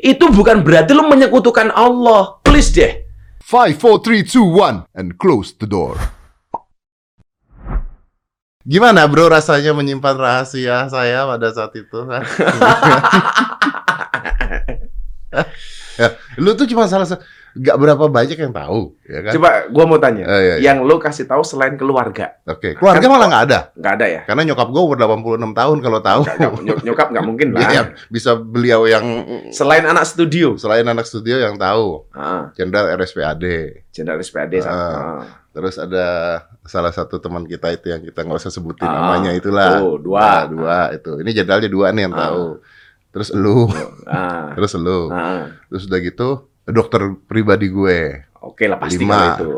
itu bukan berarti lu menyekutukan Allah. Please deh. Five, four, three, two, one, and close the door. Gimana bro rasanya menyimpan rahasia saya pada saat itu? ya, lu tuh cuma salah satu, nggak berapa banyak yang tahu, ya kan? Coba gua mau tanya, Eh, iya, iya. yang lu kasih tahu selain keluarga, Oke, keluarga Kan- malah nggak ada, nggak ada ya? karena nyokap gue umur 86 tahun kalau tahu. Nggak- nyok- nyokap nggak mungkin lah. Iya, bisa beliau yang Selain anak studio, selain anak studio yang tahu, ah, Jenderal RSPAD. jenderal SPAD sama. Ah. ah. Terus ada salah satu teman kita itu yang kita nggak usah sebutin Ah. namanya itulah. Oh, dua. Nah, dua itu. Ini jenderalnya dua nih yang Ah. tahu. Terus lu, Ah. terus lu. Ah. Terus udah gitu dokter pribadi gue Oke lah pasti Lima. itu.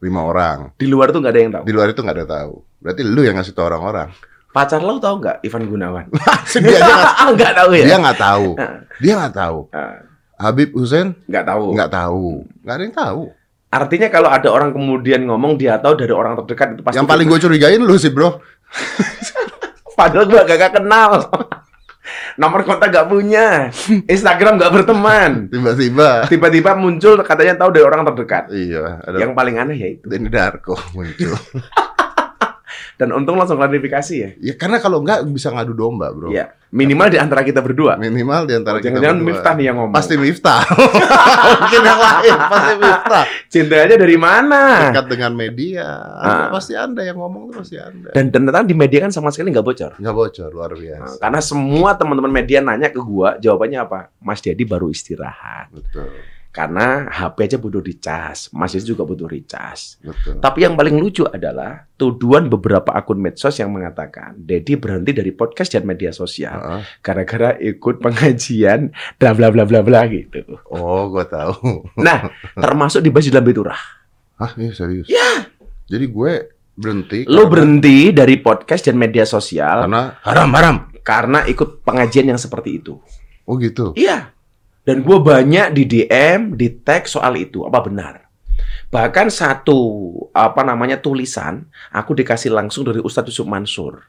lima orang. Di luar tuh nggak ada yang tahu. Di luar itu nggak ada tahu. Berarti lu yang ngasih tahu orang-orang. Pacar lo tahu nggak Ivan Gunawan? dia aja nggak- tahu ya? dia nggak tahu. Ah. Dia nggak tahu. Ah, Habib Hussein nggak tahu. nggak tahu. Nggak ada yang tahu. Artinya kalau ada orang kemudian ngomong dia tahu dari orang terdekat itu pasti. yang paling gue curigain lu sih bro. Padahal gua gak kenal. Nomor kontak gak punya. Instagram gak berteman. Tiba-tiba. Tiba-tiba muncul katanya tahu dari orang terdekat. Iya. Ada Yang paling aneh ya itu. Denny Darko muncul. Dan untung langsung klarifikasi ya. ya karena kalau nggak bisa ngadu domba bro. Iya. Minimal di antara kita berdua. Minimal di antara kita Jangan-jangan berdua. Miftah nih yang ngomong. Pasti Miftah. Mungkin yang lain pasti Miftah. Cintanya dari mana? Dekat dengan media. Ah. Pasti Anda yang ngomong itu pasti Anda. Dan ternyata di media kan sama sekali nggak bocor. Nggak bocor luar Nah, biasa. karena semua teman-teman media nanya ke gua, jawabannya apa? Mas Dedi baru istirahat. Betul. Karena HP aja butuh dicas, Mas Dedi juga butuh recas. Betul. Tapi yang paling lucu adalah tuduhan beberapa akun medsos yang mengatakan Dedi berhenti dari podcast dan media sosial gara-gara ikut pengajian bla bla bla bla bla gitu. Oh, gua tahu. Nah, termasuk di dalam Biturah. Hah, iya serius. Ya. Jadi gue berhenti. Lo karena- berhenti dari podcast dan media sosial karena haram haram. karena ikut pengajian yang seperti itu. Oh gitu. Iya. Dan gue banyak di DM, di tag soal itu. Apa benar? Bahkan satu apa namanya tulisan aku dikasih langsung dari Ustadz Yusuf Mansur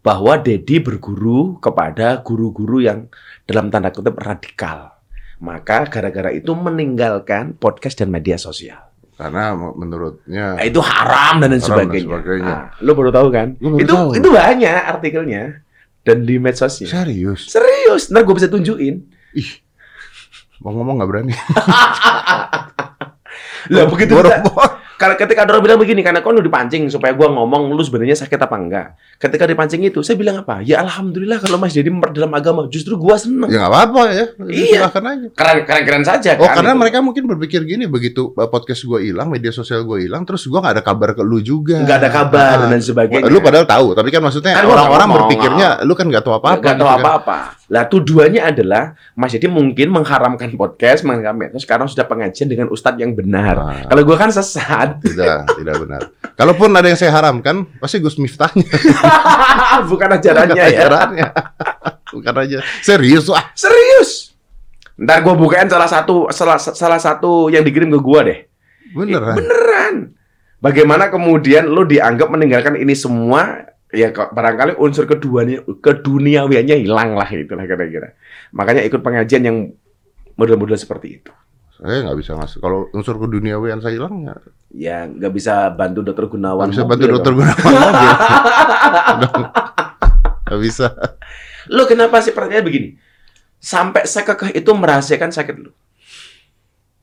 bahwa Dedi berguru kepada guru-guru yang dalam tanda kutip radikal. Maka gara-gara itu meninggalkan podcast dan media sosial. Karena menurutnya Nah, itu haram dan lain Haram dan sebagainya. sebagainya. Nah, lo baru tahu kan? Baru Itu tahu. itu banyak artikelnya dan di medsosnya. serius. Serius, ntar gue bisa tunjukin. Ih. Mau ngomong nggak berani. Lah begitu kita- Karena ketika ada orang bilang begini, karena kau lu dipancing supaya gua ngomong lu sebenarnya sakit apa enggak. Ketika dipancing itu, saya bilang apa? Ya alhamdulillah kalau Mas Dedi memperdalam agama, justru gua seneng. Ya nggak apa-apa ya. Iya. Silakan aja. Keren keren keren saja Oh kan. karena gitu. mereka mungkin berpikir gini begitu uh, podcast gue hilang, media sosial gue hilang, terus gue nggak ada kabar ke lu juga. nggak ada kabar Ah. dan sebagainya. Lu padahal tahu, tapi kan maksudnya Kan orang-orang ngomong, berpikirnya lu kan nggak tahu apa-apa. Nggak tahu gitu kan. apa-apa. Lah tujuannya adalah Mas Dedi mungkin mengharamkan podcast, mengharamkan sekarang sudah pengajian dengan ustadz yang benar. Ah. Kalau gua kan sesat. Tidak, tidak benar. Kalaupun ada yang saya haramkan, pasti Gus Miftahnya. Bukan ajarannya Bukan ya. ajarannya. Bukan aja. Serius wah. Serius. Ntar gua bukain salah satu salah, salah satu yang dikirim ke gua deh. Beneran. Beneran. Bagaimana kemudian lo dianggap meninggalkan ini semua ya barangkali unsur keduanya keduniawiannya hilang lah itulah kira-kira. Makanya ikut pengajian yang model-model seperti itu. Saya nggak bisa ngasih. Kalau unsur keduniawian saya hilang, ya Ya nggak bisa bantu dokter Gunawan. nggak bisa bantu dokter. Gunawan mobil. Nggak bisa. Lo kenapa sih pertanyaan begini? Sampai sekekeh itu merahasiakan sakit lo.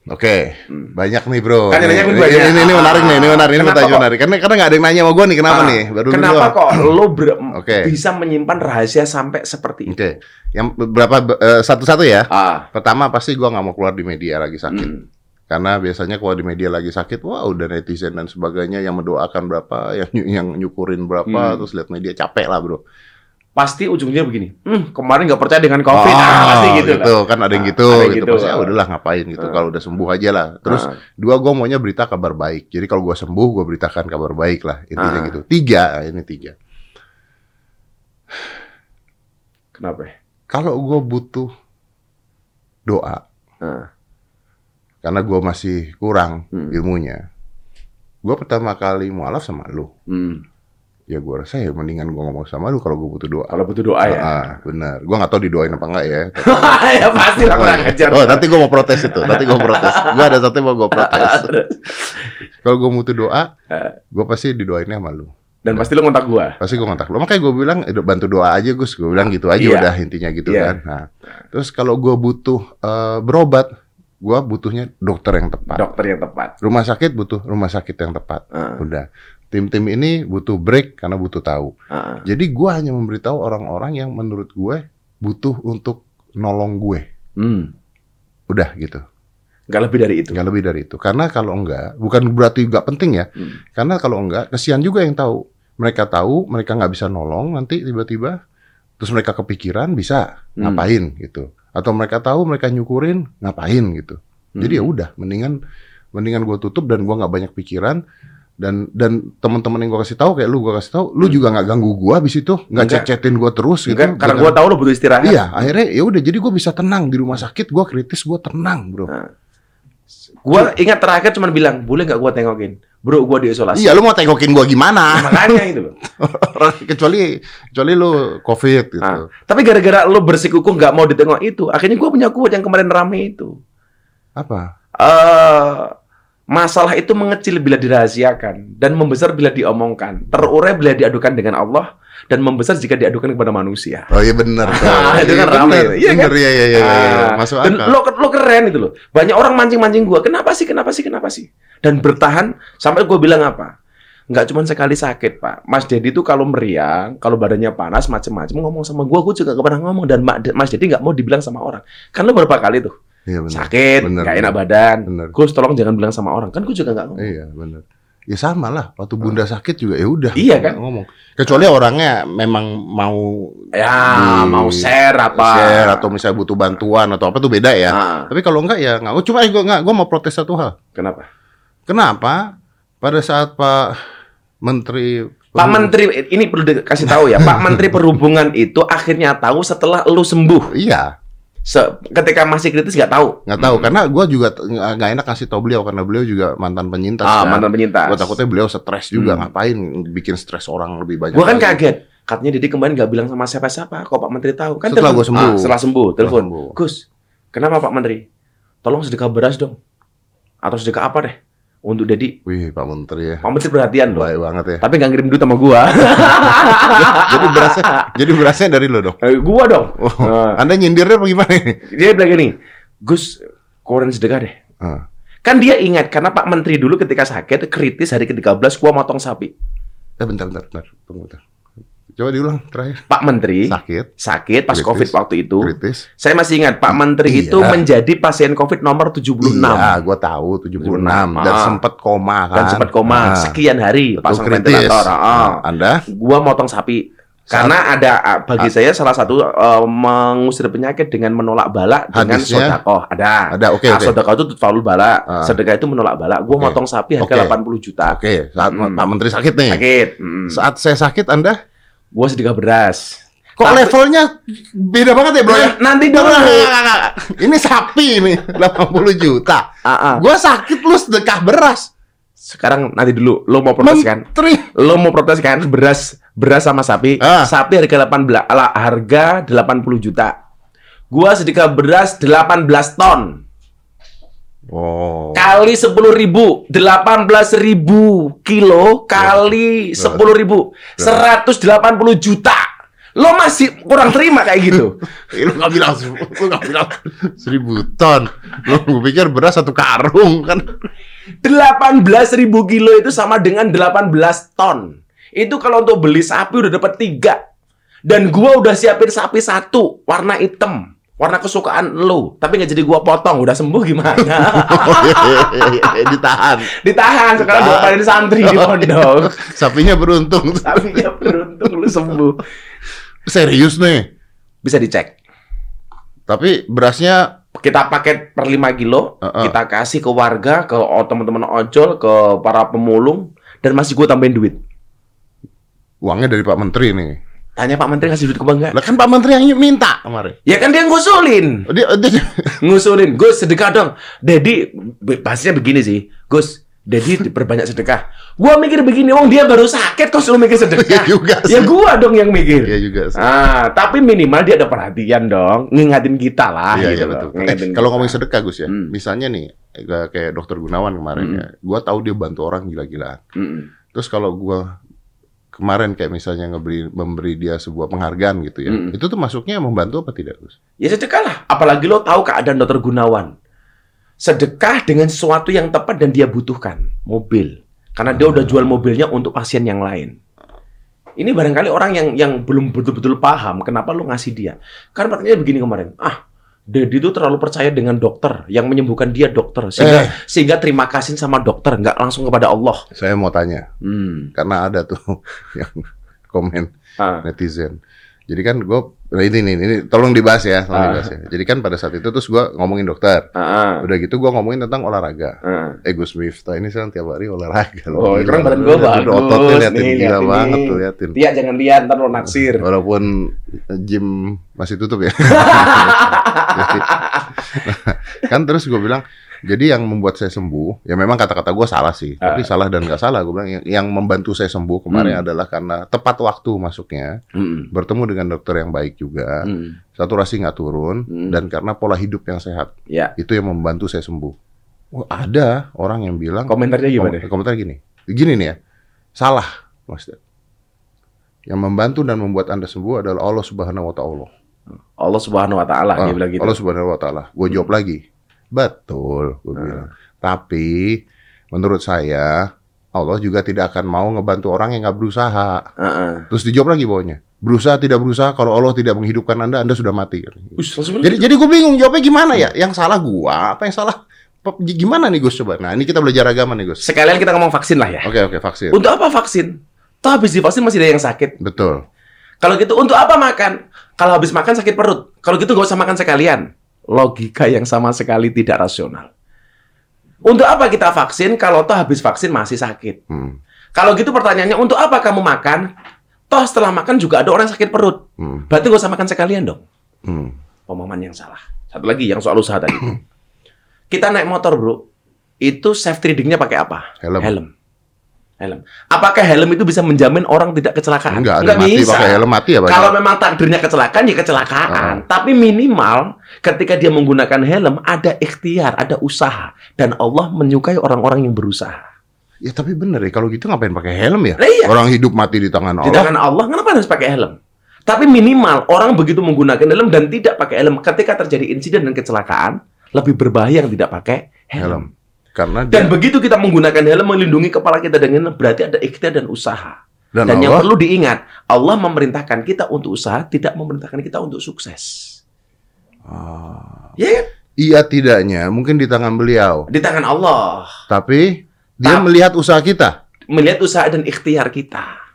Oke, Hmm. banyak nih bro. Kan ini, gue banyak. ini, ini menarik nih, ini menarik, ini pertanyaan kok? menarik. Karena karena nggak ada yang nanya sama gue nih, kenapa Ah, nih? Baru Kenapa doang. kok lo ber- Oke. bisa menyimpan rahasia sampai seperti itu? Oke, yang berapa eh, satu-satu ya? Ah, Pertama pasti gua nggak mau keluar di media lagi sakit. hmm. Karena biasanya kalau di media lagi sakit, wah udah netizen dan sebagainya yang mendoakan berapa, yang yang nyukurin berapa, Hmm. terus lihat media capek lah bro. Pasti ujungnya begini. Hmm, kemarin nggak percaya dengan COVID, Oh, pasti gitu. lah. kan ada yang Ah, gitu, ada yang gitu. gitu. Pasti, ah, udahlah ngapain gitu. Ah. Kalau udah sembuh aja lah. Terus Ah. dua gua maunya berita kabar baik. Jadi kalau gua sembuh, gua beritakan kabar baik lah. Intinya Ah. gitu. Tiga, ah, ini tiga. Kenapa? ya? Kalau gua butuh doa, Ah. karena gua masih kurang Hmm. ilmunya, gua pertama kali mualaf sama lu. Hmm. Ya gue rasa ya mendingan gue ngomong sama lu kalau gue butuh doa. Kalau butuh doa ya. Ah, benar. Gue nggak tahu didoain apa enggak ya. ya pasti lah kurang ajar. Oh, nanti gue mau protes itu. Nanti gue protes. Gue ada satu yang mau gue protes. Kalau gue butuh doa, gue pasti didoainnya sama lu. Dan pasti lu kontak gua. Pasti gue kontak lu. Makanya gue bilang, "Eh, bantu doa aja Gus. Gue bilang gitu aja Iya. udah intinya gitu Iya. kan. Nah, terus kalau gue butuh eh, berobat, gue butuhnya dokter yang tepat. Dokter yang tepat. Rumah sakit butuh rumah sakit yang tepat. Ah, Udah. Tim-tim ini butuh break karena butuh tahu. ah. Jadi gue hanya memberitahu orang-orang yang menurut gue butuh untuk nolong gue. Hmm. Udah gitu. Nggak lebih dari itu. Nggak lebih dari itu. Karena kalau enggak, bukan berarti nggak penting ya. Hmm. Karena kalau enggak, kesian juga yang tahu. Mereka tahu, mereka nggak bisa nolong nanti tiba-tiba. Terus mereka kepikiran bisa Hmm. ngapain gitu. Atau mereka tahu mereka nyukurin ngapain gitu. Jadi ya Hmm. udah, mendingan mendingan gue tutup dan gua nggak banyak pikiran. Dan dan teman-teman yang gue kasih tahu kayak lu gue kasih tahu, lu juga nggak ganggu gue abis itu, nggak Enggak. chat-chatin gue terus gitu. Enggak, karena gua tahu lu butuh istirahat. Iya, akhirnya ya udah jadi gue bisa tenang di rumah sakit, gue kritis gue tenang bro. Nah. Gua ingat terakhir cuma bilang, boleh nggak gua tengokin? Bro, gua diisolasi. Iya, lu mau tengokin gue gimana? Makanya itu kecuali kecuali lu covid gitu. Nah, tapi gara-gara lu bersikukuh nggak mau ditengok itu, akhirnya gua punya quote yang kemarin rame itu. Apa? eh masalah itu mengecil bila dirahasiakan dan membesar bila diomongkan, terurai bila diadukan dengan Allah dan membesar jika diadukan kepada manusia. Oh iya bener. tuh. Itu kan Iya, rame, bener, iya kan? iya iya iya, iya. Ah, Masuk dan akal. lo, lo keren itu loh. Banyak orang mancing-mancing gua. Kenapa sih? Kenapa sih? Kenapa sih? Dan bertahan sampai gua bilang apa? Nggak cuma sekali sakit, Pak. Mas Dedi tuh kalau meriang, kalau badannya panas, macem-macem ngomong sama gua, gua juga gak pernah ngomong. Dan Ma- Mas Dedi nggak mau dibilang sama orang. Kan lo berapa kali tuh? Iya bener. Sakit, Bener, nggak enak bener. badan. Bener. Gus, tolong jangan bilang sama orang. Kan gua juga nggak ngomong. Iya bener. Ya sama lah. Waktu bunda sakit juga ya udah. Iya kan? Ngomong. Kecuali orangnya memang mau Ya, Di- mau share apa? share atau misalnya butuh bantuan atau apa tuh beda ya. Ah, Tapi kalau enggak ya nggak. Oh, Cuma gue nggak. Gue mau protes satu hal. kenapa? Kenapa pada saat Pak Menteri Pak Menteri, ini perlu dikasih tahu ya. Pak Menteri Perhubungan itu akhirnya tahu setelah lu sembuh. Iya, Se- ketika masih kritis nggak tahu. nggak tahu karena gue juga nggak enak kasih tahu beliau karena beliau juga mantan penyintas. Ah, kan. mantan penyintas. Gue takutnya beliau stres juga Hmm. ngapain bikin stres orang lebih banyak. Gua kan lagi. kaget. Katanya Didi kemarin nggak bilang sama siapa-siapa. Kok Pak Menteri tahu? Kan Setelah gua sembuh. Ah, setelah sembuh, telepon. Gus, kenapa Pak Menteri? Tolong sedekah beras dong. Atau sedekah apa deh? Untuk Dedi. Wih Pak Menteri ya, Pak Menteri perhatian loh. baik banget ya. Tapi nggak ngirim duit sama gua. jadi berasnya, jadi berasnya dari lo dong. Eh, gua dong. Oh, Nah, Anda nyindirnya apa gimana ini? dia bilang gini, Gus, keluarin sedekah deh. Ah. Kan dia ingat karena Pak Menteri dulu ketika sakit kritis hari ke-13 gua motong sapi. Eh bentar, bentar, bentar, tunggu bentar. Coba diulang terakhir. Pak Menteri Sakit, sakit pas Kritis. Covid waktu itu. kritis. Saya masih ingat Pak Menteri Iya. itu menjadi pasien Covid nomor 76 Iya, gue tahu 76 dan Ah. sempat koma kan. dan sempat koma Ah, sekian hari betul, pasang kritis. ventilator. Ah. Nah, Anda Gua motong sapi. Karena ada ah, bagi saya salah satu eh, mengusir penyakit dengan menolak bala dengan sodakoh. Ada. ada oke Nah, oke. sodakoh itu faul bala. Ah. Sedekah itu menolak bala. Gua Oke. motong sapi harga Oke. 80 juta. Oke, saat Hmm. Pak Menteri sakit nih. Sakit. Mm. Saat saya sakit Anda Gua sedekah beras. kok Tapi- levelnya beda banget ya, Bro ya? Nanti dulu. Ini sapi ini 80 juta. Ah. Gua sakit lu sedekah beras. Sekarang nanti dulu, lo mau protes kan? Menteri. Lo mau protes kan beras beras sama sapi? Ah. Sapi harga 18 ala, harga 80 juta. Gua sedekah beras 18 ton. Oh. Kali 10 ribu 18 ribu kilo Kali 10 ribu 180 juta. Lo masih kurang terima kayak gitu. Eh, Lu gak bilang lu gak bilang seribu ton. Lu gue pikir beras satu karung kan. 18 ribu kilo itu sama dengan 18 ton. Itu kalau untuk beli sapi udah dapat tiga. Dan gua udah siapin sapi satu Warna hitam Warna kesukaan lo Tapi nggak jadi gua potong Udah sembuh gimana Oh, iya, iya, iya, iya, ditahan. Ditahan sekarang Ditahan. bapakin santri di pondok Sapinya beruntung. Sapinya beruntung lu sembuh Serius nih. Bisa dicek Tapi berasnya kita paket per 5 kilo, Heeh. kita kasih ke warga, ke oh, teman-teman ojol, ke para pemulung, dan masih gue tambahin duit. uangnya dari Pak Menteri nih. Tanya Pak Menteri ngasih duit ke bangga. Lah kan Pak Menteri yang minta kemarin. Ya kan dia ngusulin. Oh, Dia, dia Ngusulin, Gus sedekah dong. Dedi, bahasanya begini sih, Gus, Jadi berbanyak sedekah. Gua mikir begini, wong dia baru sakit kok suruh mikir sedekah. juga ya sih. gua dong yang mikir. Iya juga sih. Ah, tapi minimal dia ada perhatian dong, ngingatin kita lah. Iya, gitu iya betul. Eh, kalau ngomongin sedekah Gus ya, Hmm. misalnya nih kayak kayak dokter Gunawan kemarin Hmm. ya, gua tahu dia bantu orang gila-gilaan. Mm-mm. Terus kalau gua kemarin kayak misalnya ngeberi memberi dia sebuah penghargaan gitu ya, Mm. itu tuh masuknya membantu apa tidak Gus? Ya sedekah lah. Apalagi lo tahu keadaan dokter Gunawan. Sedekah dengan sesuatu yang tepat dan dia butuhkan. Mobil. Karena dia udah jual mobilnya untuk pasien yang lain. Ini barangkali orang yang yang belum betul-betul paham kenapa lu ngasih dia. Karena pertanyaannya begini kemarin. Ah, Dedi itu terlalu percaya dengan dokter. Yang menyembuhkan dia dokter. Sehingga, Eh. sehingga terima kasih sama dokter. Nggak langsung kepada Allah. Saya mau tanya, Hmm. karena ada tuh yang komen Ah. netizen. Jadi kan gue, nah ini nih, ini tolong dibahas ya, tolong Ah. dibahas ya. Jadi kan pada saat itu terus gue ngomongin dokter. Ah, ah. Udah gitu gue ngomongin tentang olahraga. Ah. Eh Gus Miftah ini sekarang tiap hari olahraga. Oh, Gila. sekarang badan Liatin bagus. Ototnya liatin Nih, gila liatin banget nih. tuh liatin. Tia jangan lihat, ntar lo naksir. Walaupun gym masih tutup ya. Kan terus gue bilang, jadi yang membuat saya sembuh, ya memang kata-kata gue salah sih, tapi salah dan nggak salah. Gue bilang yang, yang membantu saya sembuh kemarin Hmm. adalah karena tepat waktu masuknya, Mm-mm. bertemu dengan dokter yang baik juga, Mm. saturasi nggak turun, Hmm. dan karena pola hidup yang sehat, Ya. itu yang membantu saya sembuh. Wah, ada orang yang bilang, Komentarnya gimana? Kom- komentar gini. Gini nih ya. Salah, Mas. Dad. Yang membantu dan membuat Anda sembuh adalah Allah Subhanahu wa taala. Allah Subhanahu wa taala Ah, dia bilang gitu. Allah Subhanahu wa taala. Gue jawab lagi. Betul, gue Ah. bilang. Tapi menurut saya Allah juga tidak akan mau ngebantu orang yang nggak berusaha. Heeh. Terus dijawab lagi bawahnya. Berusaha tidak berusaha kalau Allah tidak menghidupkan Anda, Anda sudah mati. Us, langsung Jadi jadi gue bingung jawabnya gimana ya? Yang salah gua, apa yang salah? Gimana nih Gus coba? Nah, ini kita belajar agama nih Gus. sekalian kita ngomong vaksin lah ya. Oke, oke, vaksin. Untuk apa vaksin? Toh habis divaksin masih ada yang sakit. Betul. Kalau gitu untuk apa makan? Kalau habis makan sakit perut. Kalau gitu nggak usah makan sekalian. Logika yang sama sekali tidak rasional. Untuk apa kita vaksin kalau toh habis vaksin masih sakit? Hmm. Kalau gitu pertanyaannya untuk apa kamu makan? Toh setelah makan juga ada orang sakit perut. Hmm. Berarti nggak usah makan sekalian dong. Hmm. Pemahaman yang salah. Satu lagi yang soal usaha tadi. Kita naik motor, Bro. Itu safety readingnya pakai apa? Helm. Helm. Helm. Apakah helm itu bisa menjamin orang tidak kecelakaan? Enggak, ada mati bisa. pakai helm mati ya Pak? Kalau memang takdirnya kecelakaan, ya kecelakaan. Tapi minimal ketika dia menggunakan helm, ada ikhtiar, ada usaha. Dan Allah menyukai orang-orang yang berusaha. Ya tapi bener ya, kalau gitu ngapain pakai helm ya? Lah iya. Orang hidup mati di tangan Di Allah. tangan Allah, kenapa harus pakai helm? Tapi minimal orang begitu menggunakan helm dan tidak pakai helm ketika terjadi insiden dan kecelakaan, lebih berbahaya yang tidak pakai helm. Helm. Karena Dan dia, begitu kita menggunakan helm melindungi kepala kita dengan berarti ada ikhtiar dan usaha. dan, Dan yang Allah, perlu diingat, Allah memerintahkan kita untuk usaha, tidak memerintahkan kita untuk sukses. Ah. Ya kan? iya tidaknya mungkin di tangan beliau. Di tangan Allah. Tapi dia Tapi- melihat usaha kita. Melihat usaha dan ikhtiar kita.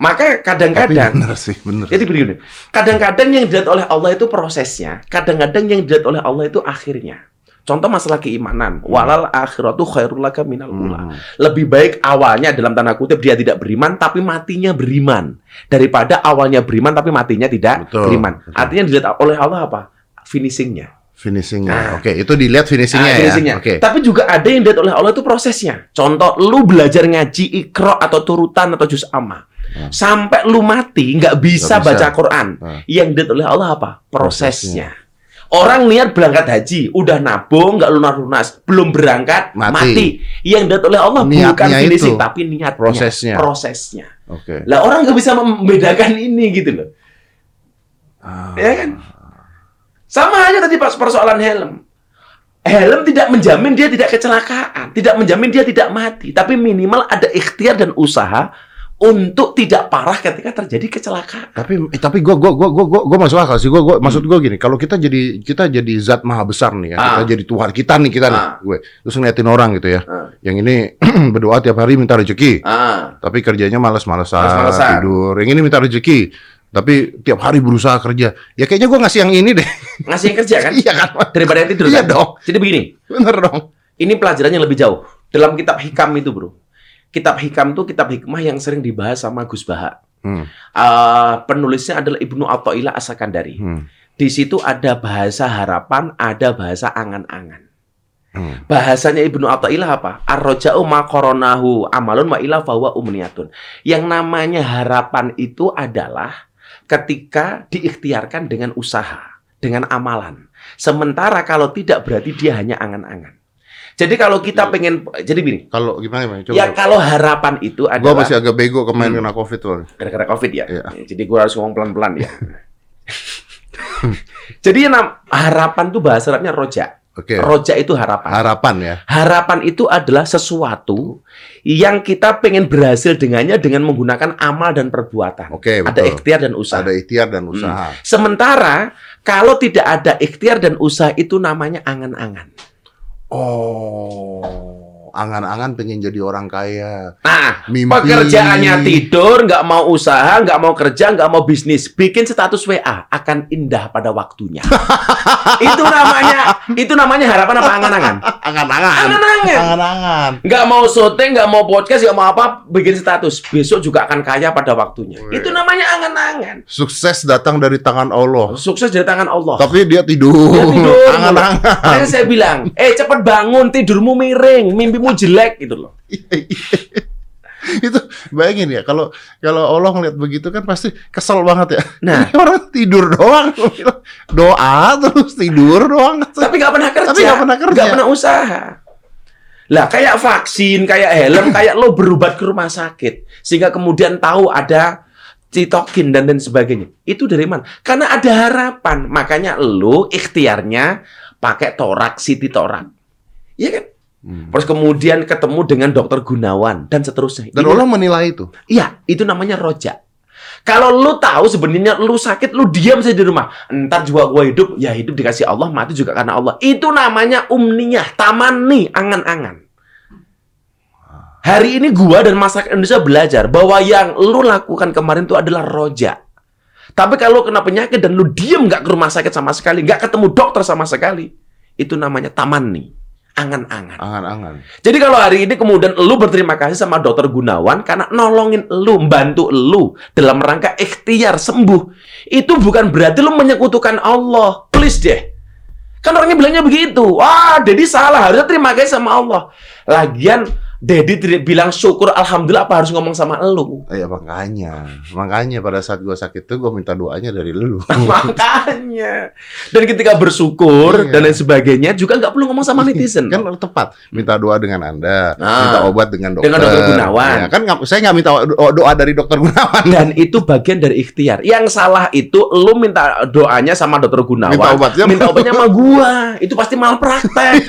Maka kadang-kadang bener sih, bener. Jadi begini, kadang-kadang yang dilihat oleh Allah itu prosesnya, kadang-kadang yang dilihat oleh Allah itu akhirnya. Contoh masalah keimanan, walal akhiratu khairul laka minal ula. Hmm. Lebih baik awalnya dalam tanda kutip dia tidak beriman tapi matinya beriman daripada awalnya beriman tapi matinya tidak Betul, beriman. betul. Artinya dilihat oleh Allah apa? Finishingnya. Finishingnya. Nah. Oke, itu dilihat finishingnya Ah, ya. finishingnya. Oke. Tapi juga ada yang dilihat oleh Allah itu prosesnya. Contoh, lu belajar ngaji ikro atau turutan atau juz amma. Hmm. Sampai lu mati nggak bisa, bisa. baca Quran. Hmm. Yang dilihat oleh Allah apa? Prosesnya. Prosesnya. Orang niat berangkat haji, udah nabung, nggak lunas-lunas, belum berangkat, Mati. mati. Yang dilihat oleh Allah bukan Niatnya finishing, itu. tapi niatnya. Prosesnya. Prosesnya. Oke. Lah orang nggak bisa membedakan ini gitu loh. Ah. Ya kan? Sama aja tadi pas persoalan helm. Helm tidak menjamin dia tidak kecelakaan, tidak menjamin dia tidak mati, tapi minimal ada ikhtiar dan usaha untuk tidak parah ketika terjadi kecelakaan. Tapi eh, tapi gua gua gua gua gua, gua masuk akal sih. Gua, gua maksud gua gini, kalau kita jadi kita jadi zat maha besar nih ya, Ah. kita jadi Tuhan kita nih kita nih, Ah. gue. Terus ngeliatin orang gitu ya. Ah. Yang ini berdoa tiap hari minta rezeki, Ah, tapi kerjanya males-malesan, Males-malesan. tidur. Yang ini minta rezeki, tapi tiap hari berusaha kerja. Ya kayaknya gua ngasih yang ini deh. ngasih yang kerja kan iya kan? daripada yang tidur Iya kan? dong. Jadi begini, Bener dong. ini pelajarannya lebih jauh. Dalam kitab hikam itu, Bro. Kitab hikam itu kitab hikmah yang sering dibahas sama Gus Baha. Hmm. Ah, penulisnya adalah Ibnu Athaillah As-Sakandari. Hmm. Di situ ada bahasa harapan, ada bahasa angan-angan. Hmm. Bahasanya Ibnu Athaillah apa? Ar-raja'u ma qoronahu amalun wa ila umniyatun. Yang namanya harapan itu adalah ketika diikhtiarkan dengan usaha, dengan amalan. Sementara kalau tidak berarti dia hanya angan-angan. Jadi kalau kita Iya. pengen jadi gini, Kalau gimana gimana? Coba. ya kalau harapan itu Gua adalah masih agak bego kemarin Hmm. kena covid tuh. gara-gara Covid ya. Iya. Jadi gua harus ngomong pelan-pelan ya. Jadi yang nam- harapan tuh bahasa Arabnya roja. Oke. Roja itu harapan. Harapan ya. Harapan itu adalah sesuatu yang kita pengen berhasil dengannya dengan menggunakan amal dan perbuatan. Oke, Ada betul. ikhtiar dan usaha. Ada ikhtiar dan usaha. Sementara kalau tidak ada ikhtiar dan usaha itu namanya angan-angan. Oh, angan-angan pengen jadi orang kaya. Nah, Mimpi. pekerjaannya tidur, nggak mau usaha, nggak mau kerja, nggak mau bisnis, bikin status WA akan indah pada waktunya. itu namanya, itu namanya harapan apa angan-angan? Angan-angan. Angan-angan. Angan-angan. Nggak mau syuting, nggak mau podcast, nggak mau apa, bikin status. Besok juga akan kaya pada waktunya. Wih. Itu namanya angan-angan. Sukses datang dari tangan Allah. Sukses dari tangan Allah. Tapi dia tidur. Dia tidur. Angan-angan. Makanya saya bilang, eh cepet bangun, tidurmu miring, mimpimu jelek gitu loh. itu bayangin ya kalau kalau Allah ngeliat begitu kan pasti kesel banget ya. Nah. Ini orang tidur doang, doa terus tidur doang. Tapi nggak pernah kerja. Tapi nggak pernah kerja. Nggak pernah usaha. Lah kayak vaksin, kayak helm, kayak lo berobat ke rumah sakit. Sehingga kemudian tahu ada citokin dan dan sebagainya. Itu dari mana? Karena ada harapan. Makanya lo ikhtiarnya pakai torak, siti torak. Iya kan? Hmm. Terus kemudian ketemu dengan dokter Gunawan dan seterusnya. Dan Allah menilai itu. Iya, itu namanya roja. Kalau lu tahu sebenarnya lu sakit, lu diam saja di rumah. Entar juga gua hidup, ya hidup dikasih Allah, mati juga karena Allah. Itu namanya umniyah, tamani, angan-angan. Hari ini gua dan masyarakat Indonesia belajar bahwa yang lu lakukan kemarin itu adalah roja. Tapi kalau kena penyakit dan lu diam nggak ke rumah sakit sama sekali, nggak ketemu dokter sama sekali, itu namanya tamani, angan-angan. Angan-angan. Jadi kalau hari ini kemudian lu berterima kasih sama dokter Gunawan karena nolongin lu, membantu lu dalam rangka ikhtiar sembuh. Itu bukan berarti lu menyekutukan Allah. Please deh. Kan orangnya bilangnya begitu. Wah, Dedi salah. Harusnya terima kasih sama Allah. Lagian Dedi tidak bilang syukur alhamdulillah apa harus ngomong sama lu. Ya makanya, makanya pada saat gua sakit tuh gua minta doanya dari lu. Makanya. Dan ketika bersyukur Iya. dan lain sebagainya juga nggak perlu ngomong sama netizen. kan tepat minta doa dengan anda Ah. minta obat dengan dokter Dengan dokter Gunawan. Ya, kan saya nggak minta do- doa dari dokter Gunawan Dan itu bagian dari ikhtiar. Yang salah itu lu minta doanya sama dokter Gunawan. Minta obatnya- minta obatnya sama gua. Itu pasti malpraktek.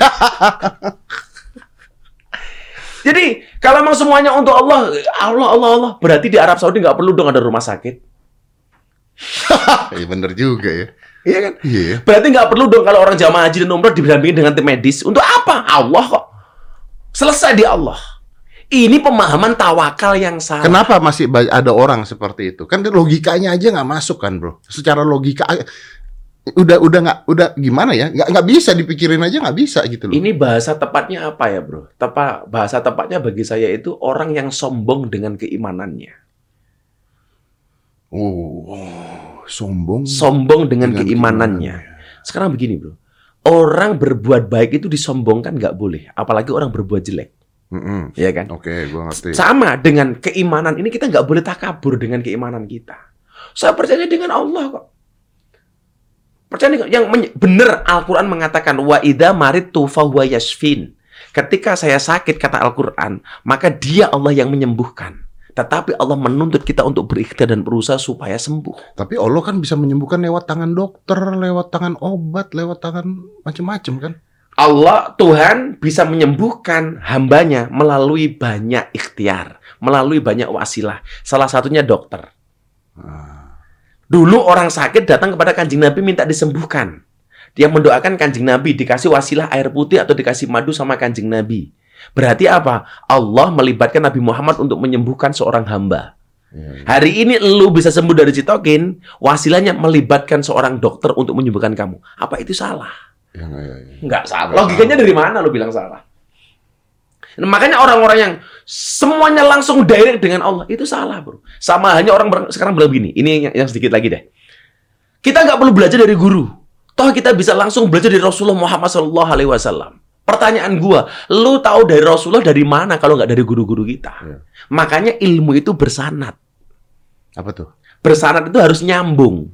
Jadi kalau emang semuanya untuk Allah, Allah, Allah, Allah, berarti di Arab Saudi nggak perlu dong ada rumah sakit. Iya bener juga ya Iya kan? iya Berarti nggak perlu dong kalau orang jamaah haji dan umroh didampingi dengan tim medis. Untuk apa? Allah kok. Selesai di Allah. Ini pemahaman tawakal yang salah. kenapa masih ada orang seperti itu kan logikanya aja nggak masuk kan bro secara logika udah udah nggak udah gimana ya nggak nggak bisa dipikirin aja nggak bisa gitu loh Ini bahasa tepatnya apa ya, Bro? Tepa, bahasa tepatnya bagi saya itu orang yang sombong dengan keimanannya. oh sombong Sombong dengan, Dengan keimanannya. Sekarang begini, Bro. Orang berbuat baik itu disombongkan nggak boleh, apalagi orang berbuat jelek, Mm-mm. ya kan? oke gua ngerti Sama dengan keimanan ini kita nggak boleh takabur dengan keimanan kita. Saya percaya dengan Allah kok. Percaya dengan yang benar Al-Qur'an mengatakan wa idza maridtu fahuwa yashfin. Ketika saya sakit kata Al-Qur'an, maka Dia Allah yang menyembuhkan. Tetapi Allah menuntut kita untuk berikhtiar dan berusaha supaya sembuh. tapi Allah kan bisa menyembuhkan lewat tangan dokter lewat tangan obat lewat tangan macem-macem kan Allah Tuhan bisa menyembuhkan hambanya melalui banyak ikhtiar, melalui banyak wasilah. Salah satunya dokter. Ah. Dulu orang sakit datang kepada kanjeng Nabi minta disembuhkan. Dia mendoakan kanjeng Nabi dikasih wasilah air putih atau dikasih madu sama kanjeng Nabi. Berarti apa? Allah melibatkan Nabi Muhammad untuk menyembuhkan seorang hamba. Iya, iya. Hari ini lu bisa sembuh dari citokin, wasilahnya melibatkan seorang dokter untuk menyembuhkan kamu. Apa itu salah? Ya, ya, ya, ya. Enggak salah. Logikanya dari mana lu bilang salah? Nah, makanya orang-orang yang semuanya langsung direct dengan Allah itu salah, bro. Sama hanya orang ber- sekarang bilang begini. Ini yang, yang sedikit lagi deh. Kita nggak perlu belajar dari guru. Toh kita bisa langsung belajar dari Rasulullah Muhammad Shallallahu Alaihi Wasallam. Pertanyaan gua, lu tahu dari Rasulullah dari mana kalau nggak dari guru-guru kita? Iya. Makanya ilmu itu bersanat. Apa tuh? Bersanat itu harus nyambung.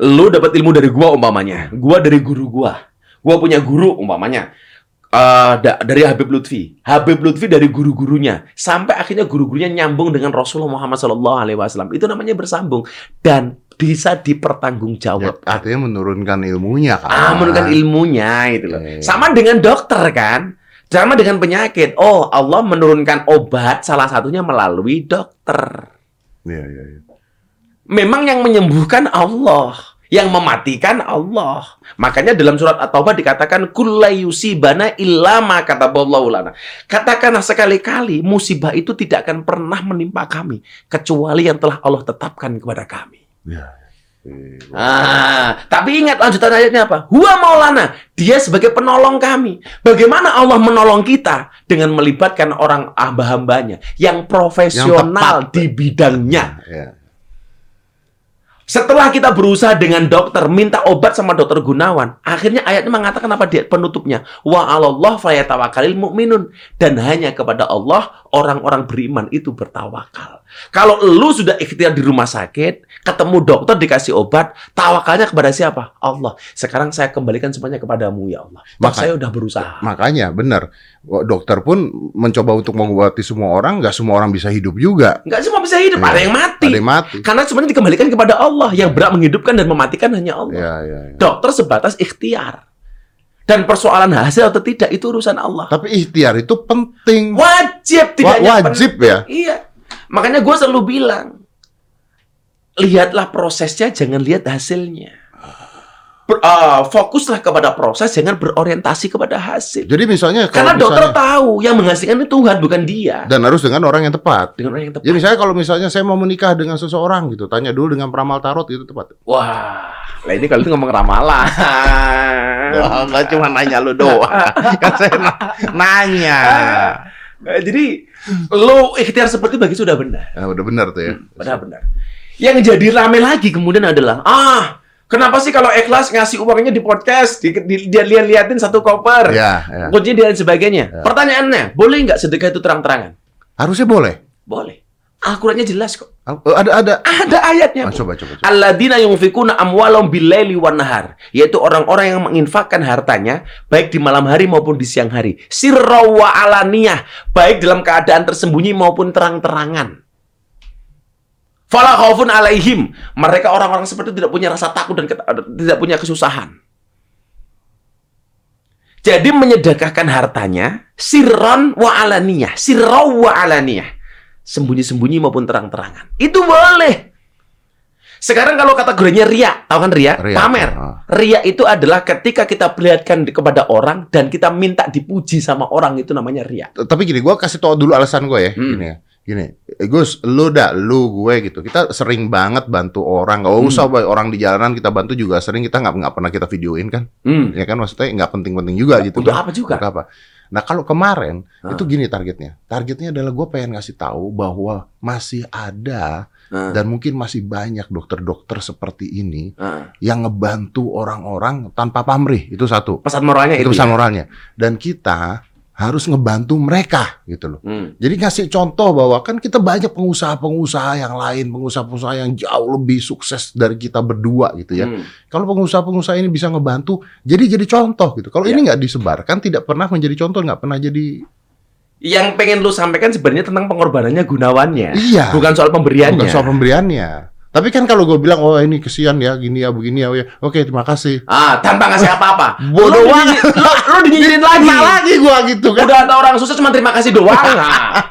Lu dapat ilmu dari gua umpamanya, gua dari guru gua. Gua punya guru umpamanya. Eh, da- dari Habib Lutfi, Habib Lutfi dari guru-gurunya, sampai akhirnya guru-gurunya nyambung dengan Rasulullah Muhammad SAW. Itu namanya bersambung dan bisa Ya, dipertanggungjawab. artinya menurunkan ilmunya kan. Ah, menurunkan ilmunya itu loh. Iya. Sama dengan dokter kan. Sama dengan penyakit. Oh, Allah menurunkan obat salah satunya melalui dokter. Iya, iya, iya. Memang yang menyembuhkan Allah, yang mematikan Allah. Makanya dalam surat At-Taubah dikatakan kullayusibana illa ma kataballahu lana. Katakanlah sekali-kali musibah itu tidak akan pernah menimpa kami kecuali yang telah Allah tetapkan kepada kami. Iya. Ah, tapi ingat lanjutan ayatnya apa? Huwa maulana, dia sebagai penolong kami. Bagaimana Allah menolong kita dengan melibatkan orang hamba-hambanya yang profesional tepat. di bidangnya. Iya. Setelah kita berusaha dengan dokter, minta obat sama dokter Gunawan, akhirnya ayatnya mengatakan apa dia penutupnya? Wa 'alallah fayatawakkalul mu'minun dan hanya kepada Allah orang-orang beriman itu bertawakal. Kalau lu sudah ikhtiar di rumah sakit, ketemu dokter dikasih obat, tawakalnya kepada siapa? Allah. Sekarang saya kembalikan semuanya kepadamu ya Allah. Maka- saya udah berusaha. Makanya benar. Dokter pun mencoba untuk mengobati semua orang, nggak semua orang bisa hidup juga. Enggak semua bisa hidup, Iya. ada yang mati. Ada yang mati. Karena sebenarnya dikembalikan kepada Allah yang berhak menghidupkan dan mematikan hanya Allah. Iya, iya, iya. Dokter sebatas ikhtiar. Dan persoalan hasil atau tidak itu urusan Allah. Tapi ikhtiar itu penting. Wajib tidak Wa- wajib pen- ya. Iya. Makanya gue selalu bilang, lihatlah prosesnya, jangan lihat hasilnya. Ah, fokuslah kepada proses, jangan berorientasi kepada hasil. Jadi misalnya Karena kalau dokter misalnya, tahu yang menghasilkan itu Tuhan bukan dia. dan harus dengan orang yang tepat. Dengan orang yang tepat. Jadi misalnya kalau misalnya saya mau menikah dengan seseorang gitu, tanya dulu dengan peramal tarot itu tepat. Wah, lah ini kalau itu ngomong ramalan. Enggak cuma nanya lu doang. kan saya na- nanya. Eh, Jadi lo ikhtiar seperti bagi sudah benar. Ya, udah benar tuh ya. Benar-benar. Yang jadi rame lagi kemudian adalah ah kenapa sih kalau ikhlas ngasih uangnya di podcast di, di- dia lihat-liatin satu koper, Ya, ya. kuncinya dan sebagainya. Ya. Pertanyaannya, boleh nggak sedekah itu terang-terangan? Harusnya boleh. Boleh. Al-Qur'annya jelas kok. Oh, Ada ada. Ada ayatnya. Ah, coba coba. coba. Alladzina yunfikuna amwalahum billaili wan nahar, yaitu orang-orang yang menginfakkan hartanya baik di malam hari maupun di siang hari. Sirra wa alaniyah, baik dalam keadaan tersembunyi maupun terang-terangan. Fala khaufun alaihim. Mereka orang-orang seperti itu tidak punya rasa takut dan tidak punya kesusahan. Jadi menyedekahkan hartanya sirron wa alaniyah, sirra wa alaniyah. Sembunyi-sembunyi maupun terang-terangan. Itu boleh. Sekarang kalau kategorinya ria, tahu kan ria? Ria. Pamer. Ah. Ria itu adalah ketika kita perlihatkan kepada orang dan kita minta dipuji sama orang itu namanya ria. Tapi gini, gua kasih tau dulu alasan gue ya. Hmm. Gini ya. Gini, Gus, lu dah, lu gue gitu. Kita sering banget bantu orang. Gak usah Hmm. Boy. orang di jalanan kita bantu juga sering. Kita nggak nggak pernah kita videoin kan? Hmm. Ya kan maksudnya nggak penting-penting juga gitu. Untuk kan? apa juga? Untuk apa? Nah kalau kemarin Ah. itu gini targetnya. Targetnya adalah gue pengen ngasih tahu bahwa masih ada Ah, dan mungkin masih banyak dokter-dokter seperti ini ah. yang ngebantu orang-orang tanpa pamrih. Itu satu. Pesan moralnya Itu itu. pesan ya? moralnya. Dan kita harus ngebantu mereka gitu loh. Hmm. Jadi ngasih contoh bahwa kan kita banyak pengusaha-pengusaha yang lain, pengusaha-pengusaha yang jauh lebih sukses dari kita berdua gitu ya. Hmm. Kalau pengusaha-pengusaha ini bisa ngebantu, jadi jadi contoh gitu. Kalau Ya. ini nggak disebarkan, tidak pernah menjadi contoh, nggak pernah jadi. Yang pengen lu sampaikan sebenarnya tentang pengorbanannya gunawannya. Iya. Bukan soal pemberiannya. Bukan soal pemberiannya. Tapi kan kalau gue bilang, oh ini kesian ya, gini ya, begini ya, ya. oke terima kasih. Ah, tanpa ngasih apa-apa. Bodoh banget. Lu, lu dinyinyirin lagi. Lagi gue gitu kan. Udah ada orang sukses cuma terima kasih doang. Nah.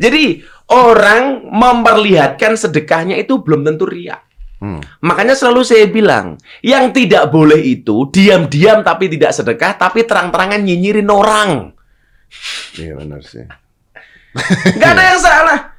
Jadi orang memperlihatkan sedekahnya itu belum tentu ria. Hmm. Makanya selalu saya bilang, yang tidak boleh itu diam-diam tapi tidak sedekah, tapi terang-terangan nyinyirin orang. Iya benar sih. Nggak ada yang salah.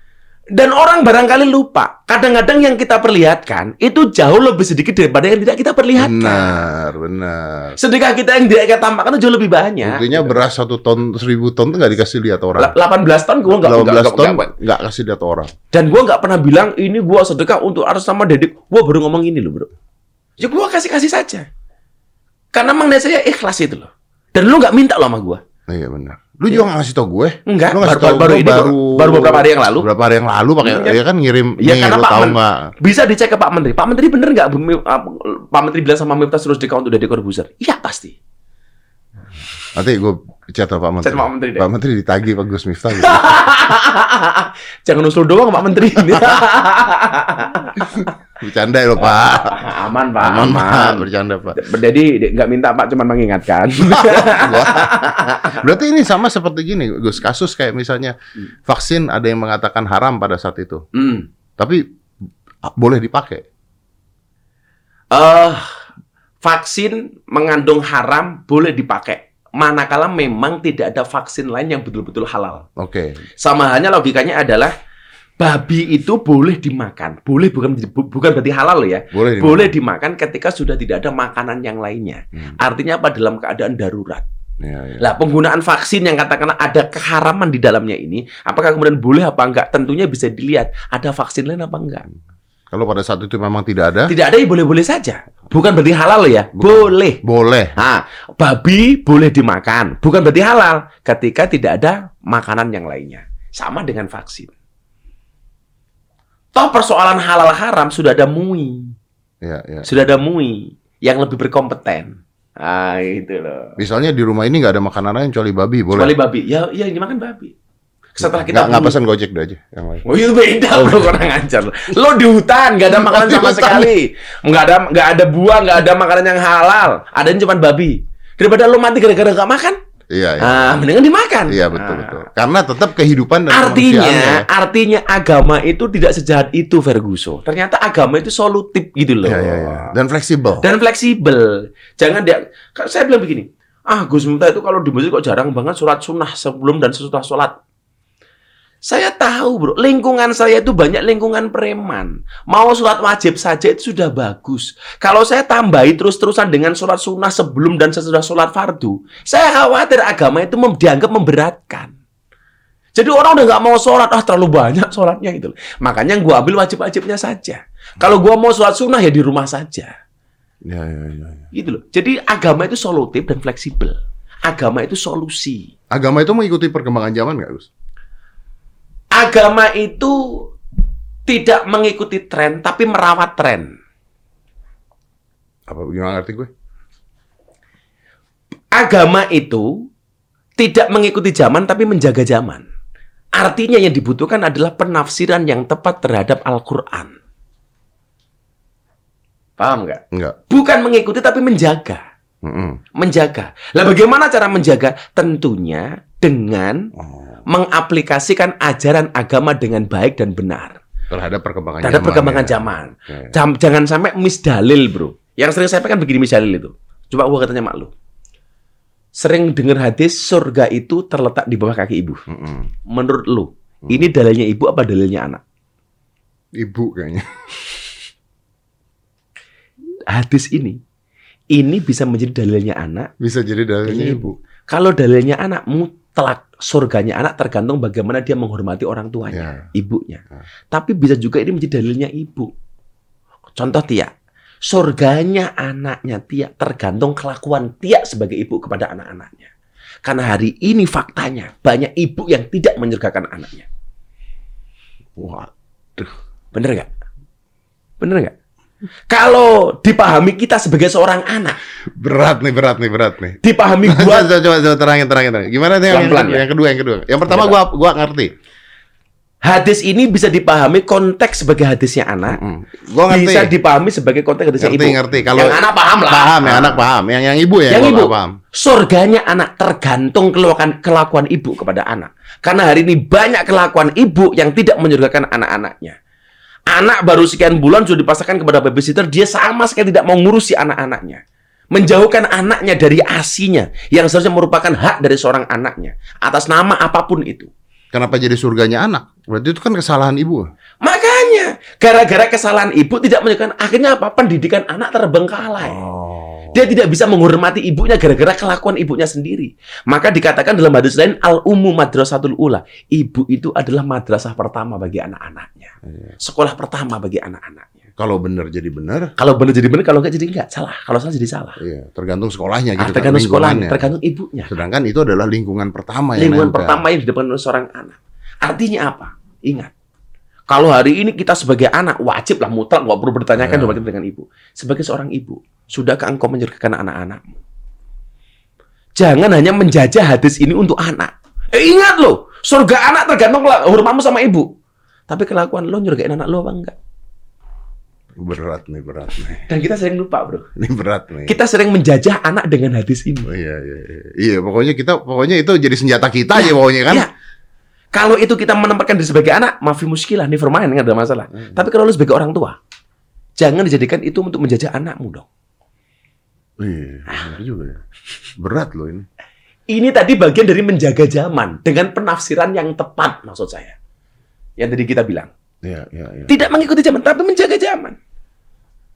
Dan orang barangkali lupa, kadang-kadang yang kita perlihatkan itu jauh lebih sedikit daripada yang tidak kita perlihatkan. Benar, benar. Sedekah kita yang tidak kita tampakkan itu jauh lebih banyak. Buktinya beras satu ton, seribu ton tuh nggak dikasih lihat orang. La- 18 ton gue nggak 18 nggak- ton nggak- kasih lihat orang. Dan gue nggak pernah bilang ini gue sedekah untuk atas sama Dedik. Gue baru ngomong ini loh bro. Ya gue kasih kasih saja. Karena emang saya ikhlas itu loh. Dan lu nggak minta loh sama gua. Iya benar. Lu juga nggak ngasih tau gue. Enggak, Lu ngasih baru, tau baru gue ini kok. baru beberapa hari yang lalu. Beberapa hari yang lalu pakai Iya. ya kan ngirim Iya, nih, karena lu Pak tahu nggak? Bisa dicek ke Pak Menteri. Pak Menteri bener nggak Pak Menteri bilang sama Miftah terus di account udah? Iya pasti. Nanti gue chat sama Pak Menteri. Chat Pak Menteri deh. Pak Menteri ditagih Pak Gus Miftah gitu. Jangan usul doang Pak Menteri. Bercanda ya Pak. aman Pak, Aman, aman. Pak. Bercanda Pak. Jadi nggak minta Pak, cuma mengingatkan. Berarti ini sama seperti gini, Gus. Kasus kayak misalnya vaksin ada yang mengatakan haram pada saat itu, Hmm. tapi boleh dipakai. eh vaksin mengandung haram boleh dipakai. Manakala memang tidak ada vaksin lain yang betul-betul halal. Oke. Sama halnya logikanya adalah babi itu boleh dimakan. Boleh bukan bu- bukan berarti halal ya. Boleh. dimakan. Boleh dimakan ketika sudah tidak ada makanan yang lainnya. Hmm. Artinya apa dalam keadaan darurat. Ya, ya. Lah penggunaan vaksin yang katakanlah ada keharaman di dalamnya ini, apakah kemudian boleh apa enggak? Tentunya bisa dilihat ada vaksin lain apa enggak. Kalau pada saat itu memang tidak ada, Tidak ada ya boleh-boleh saja. Bukan berarti halal loh ya. Bukan. Boleh. boleh. Nah, babi boleh dimakan, bukan berarti halal ketika tidak ada makanan yang lainnya. Sama dengan vaksin. Toh persoalan halal haram sudah ada MUI, Ya, ya. sudah ada MUI yang lebih berkompeten. Ah, itu loh. Misalnya di rumah ini nggak ada makanan lain kecuali babi, boleh. Kecuali babi, ya, ya ini makan babi. Setelah kita nggak pesan gojek deh aja yang lain. Oh itu beda bro, kurang ajar lo. Lo di hutan nggak ada makanan Di sama sekali, nggak ada nggak ada buah, nggak ada makanan yang halal, adanya cuma babi. Daripada lo mati gara-gara nggak makan, Iya, iya. ah mendingan dimakan. Iya betul Ah. betul. Karena tetap kehidupan dan Artinya, kemanusiaannya. artinya agama itu tidak sejahat itu Ferguso. Ternyata agama itu solutif gitu loh. Iya, iya, iya. Dan fleksibel. Dan fleksibel. Jangan dia. Saya bilang begini. Ah, Gus Miftah itu kalau di masjid kok jarang banget sholat sunnah sebelum dan sesudah sholat. Saya tahu bro, lingkungan saya itu banyak lingkungan preman. Mau sholat wajib saja itu sudah bagus. Kalau saya tambahi terus-terusan dengan sholat sunnah sebelum dan sesudah sholat fardu, saya khawatir agama itu dianggap memberatkan. Jadi orang udah nggak mau sholat, ah terlalu banyak sholatnya gitu. Makanya gua ambil wajib-wajibnya saja. Kalau gua mau sholat sunnah ya di rumah saja. Iya, iya, iya. iya. Gitu loh. Jadi agama itu solutif dan fleksibel. Agama itu solusi. Agama itu mengikuti perkembangan zaman nggak, Gus? Agama itu tidak mengikuti tren, tapi merawat tren. Apa gimana ngerti gue? Agama itu tidak mengikuti zaman, tapi menjaga zaman. Artinya yang dibutuhkan adalah penafsiran yang tepat terhadap Al-Quran. Paham nggak? Enggak. Bukan mengikuti, tapi menjaga. Mm-mm. Menjaga. Lah bagaimana cara menjaga? Tentunya dengan Oh. Mengaplikasikan ajaran agama dengan baik dan benar Terhadap perkembangan terhadap zaman. perkembangan ya. zaman. Oke. Jam- jangan sampai misdalil, bro. Yang sering saya sampaikan begini misdalil itu. Coba gua katanya mak lu. Sering dengar hadis surga itu terletak di bawah kaki ibu. Mm-mm. Menurut lu, Hmm. ini dalilnya ibu apa dalilnya anak? Ibu kayaknya. Hadis ini ini bisa menjadi dalilnya anak. Bisa jadi dalilnya Ini ibu. Kalau dalilnya anak mutlak surganya anak tergantung bagaimana dia menghormati orang tuanya. Ya. ibunya. Ya. Tapi bisa juga ini menjadi dalilnya ibu. Contoh Tia, surganya anaknya Tia tergantung kelakuan Tia sebagai ibu kepada anak-anaknya. Karena hari ini faktanya banyak ibu yang tidak menyurgakan anaknya. Waduh. Bener nggak? Bener nggak? Kalau dipahami kita sebagai seorang anak, Berat nih, berat nih, berat nih. dipahami gua coba, coba, coba terangin, terangin, terangin. Gimana nih yang, yang, ya. yang kedua, yang kedua. Yang pertama gua gua ngerti. hadis ini bisa dipahami konteks sebagai hadisnya anak, Mm. Gua ngerti. bisa dipahami sebagai konteks hadisnya ngerti, ibu. ngerti. Kalau yang anak paham lah. paham, yang anak paham. Yang yang ibu ya, Yang ibu. paham. Surganya anak tergantung kelakuan, kelakuan ibu kepada anak. Karena hari ini banyak kelakuan ibu yang tidak menyurgakan anak-anaknya. Anak baru sekian bulan sudah dipasarkan kepada babysitter, dia sama sekali tidak mau ngurusi anak-anaknya. Menjauhkan anaknya dari asinya, yang seharusnya merupakan hak dari seorang anaknya. Atas nama apa pun itu. Kenapa jadi surganya anak? Berarti itu kan kesalahan ibu. Makanya, gara-gara kesalahan ibu tidak menyurgakan, akhirnya apa? Pendidikan anak terbengkalai. Oh. Dia tidak bisa menghormati ibunya gara-gara kelakuan ibunya sendiri. Maka dikatakan dalam hadis lain al-ummu madrasatul ula. Ibu itu adalah madrasah pertama bagi anak-anaknya. Iya. Sekolah pertama bagi anak-anaknya. Kalau benar jadi benar, Kalau benar jadi benar, kalau nggak jadi nggak. Salah. Kalau salah jadi salah. iya, tergantung sekolahnya Ah, gitu. kan, tergantung sekolahnya, tergantung ibunya. Sedangkan itu adalah lingkungan pertama yang Lingkungan pertama yang di depan oleh seorang anak. Artinya apa? Ingat. Kalau hari ini kita sebagai anak wajib lah mutlak nggak perlu bertanyakan Ya. berbagai dengan ibu. Sebagai seorang ibu, sudahkah engkau menyerahkan anak-anakmu? Jangan hanya menjajah hadis ini untuk anak. Eh, ingat loh, surga anak tergantung hormatmu sama ibu. Tapi kelakuan lo nyurgain anak lo apa enggak? Berat nih, berat nih. Dan kita sering lupa, bro. Ini berat nih. Kita sering menjajah anak dengan hadis ini. Oh, iya, iya, iya. Iya, pokoknya kita, pokoknya itu jadi senjata kita aja pokoknya kan. Iya. Kalau itu kita menempatkan diri sebagai anak, maafi muskilah, never mind, nggak ada masalah. Hmm. Tapi kalau lu sebagai orang tua, jangan dijadikan itu untuk menjajah anakmu dong. Iya, benar juga ya. Berat loh ini. Ini tadi bagian dari menjaga zaman dengan penafsiran yang tepat maksud saya. Yang tadi kita bilang. Iya, iya, iya. Tidak mengikuti zaman, tapi menjaga zaman.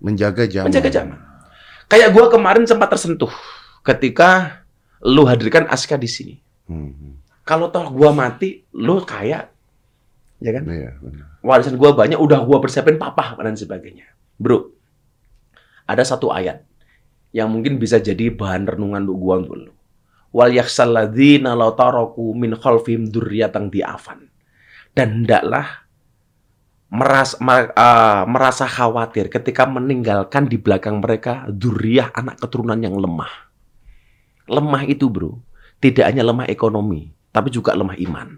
Menjaga zaman. Menjaga zaman. Kayak gua kemarin sempat tersentuh ketika lu hadirkan Aska di sini. Hmm, Kalau toh gua mati, lu kaya. Ya kan? Iya, benar. warisan gua banyak, udah gua persiapin papa dan sebagainya. Bro, ada satu ayat yang mungkin bisa jadi bahan renungan untuk gua untuk lu. Wal yakhsal ladzina law taraku min khalfihim dzurriyyatan di'afan. Dan hendaklah merasa, mer- ah, merasa khawatir ketika meninggalkan di belakang mereka dzurriyyah anak keturunan yang lemah. Lemah itu, Bro, tidak hanya lemah ekonomi, tapi juga lemah iman.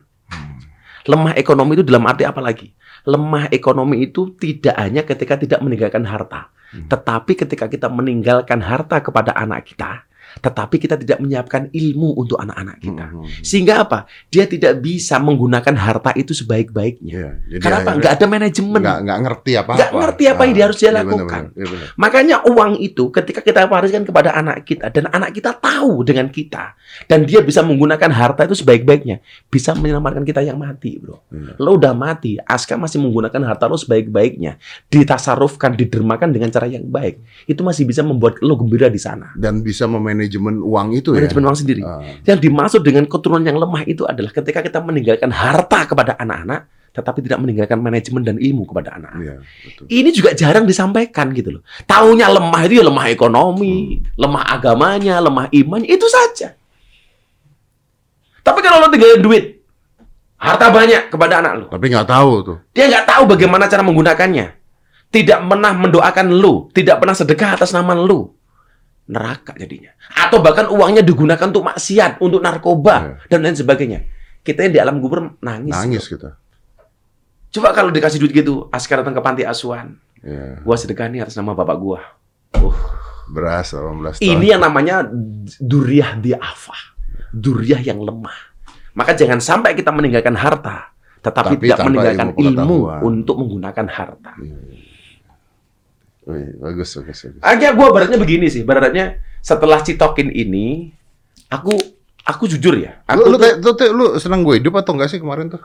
Lemah ekonomi itu dalam arti apa lagi? Lemah ekonomi itu tidak hanya ketika tidak meninggalkan harta, Hmm. tetapi ketika kita meninggalkan harta kepada anak kita, tetapi kita tidak menyiapkan ilmu untuk anak-anak kita. Hmm, hmm. Sehingga apa? Dia tidak bisa menggunakan harta itu sebaik-baiknya. Iya, jadi Kenapa? Nggak ada manajemen. nggak nggak ngerti apa Nggak ngerti apa yang dia harus dia lakukan. Iya, benar. Makanya uang itu ketika kita wariskan kepada anak kita dan anak kita tahu dengan kita dan dia bisa menggunakan harta itu sebaik-baiknya, bisa menyelamatkan kita yang mati, bro. Iya. Lo udah mati, Aska masih menggunakan harta lo sebaik-baiknya, ditasarufkan, didermakan dengan cara yang baik. Itu masih bisa membuat lo gembira di sana. Dan bisa memanajemen uang itu ya. Manajemen uang sendiri. Ah, Yang dimaksud dengan keturunan yang lemah itu adalah ketika kita meninggalkan harta kepada anak-anak, tetapi tidak meninggalkan manajemen dan ilmu kepada anak. Iya, betul. Ini juga jarang disampaikan gitu loh. Taunya lemah itu ya lemah ekonomi, lemah agamanya, lemah imannya, itu saja. Tapi kalau lo tinggalin duit, harta banyak kepada anak lo, Tapi nggak tahu tuh. dia nggak tahu bagaimana cara menggunakannya. Tidak pernah mendoakan lu, tidak pernah sedekah atas nama lu. Neraka jadinya. Atau bahkan uangnya digunakan untuk maksiat, untuk narkoba, dan lain sebagainya. Kita yang di alam kubur nangis. Nangis kita. Coba kalau dikasih duit gitu, Askar datang ke panti asuhan. Iya. Gua sedekah nih atas nama bapak gua. Beras 18 tahun. Ini yang namanya duriah diafah. Duriah yang lemah. Maka jangan sampai kita meninggalkan harta, tetapi Tapi tidak meninggalkan ilmu ilmu, untuk menggunakan harta. Wih, bagus, bagus, bagus. Akhirnya gue baratnya begini sih, baratnya setelah citokin ini, aku aku jujur ya, Lu, aku lu, tuh, tuh, tuh, lu senang gue hidup atau enggak sih kemarin tuh?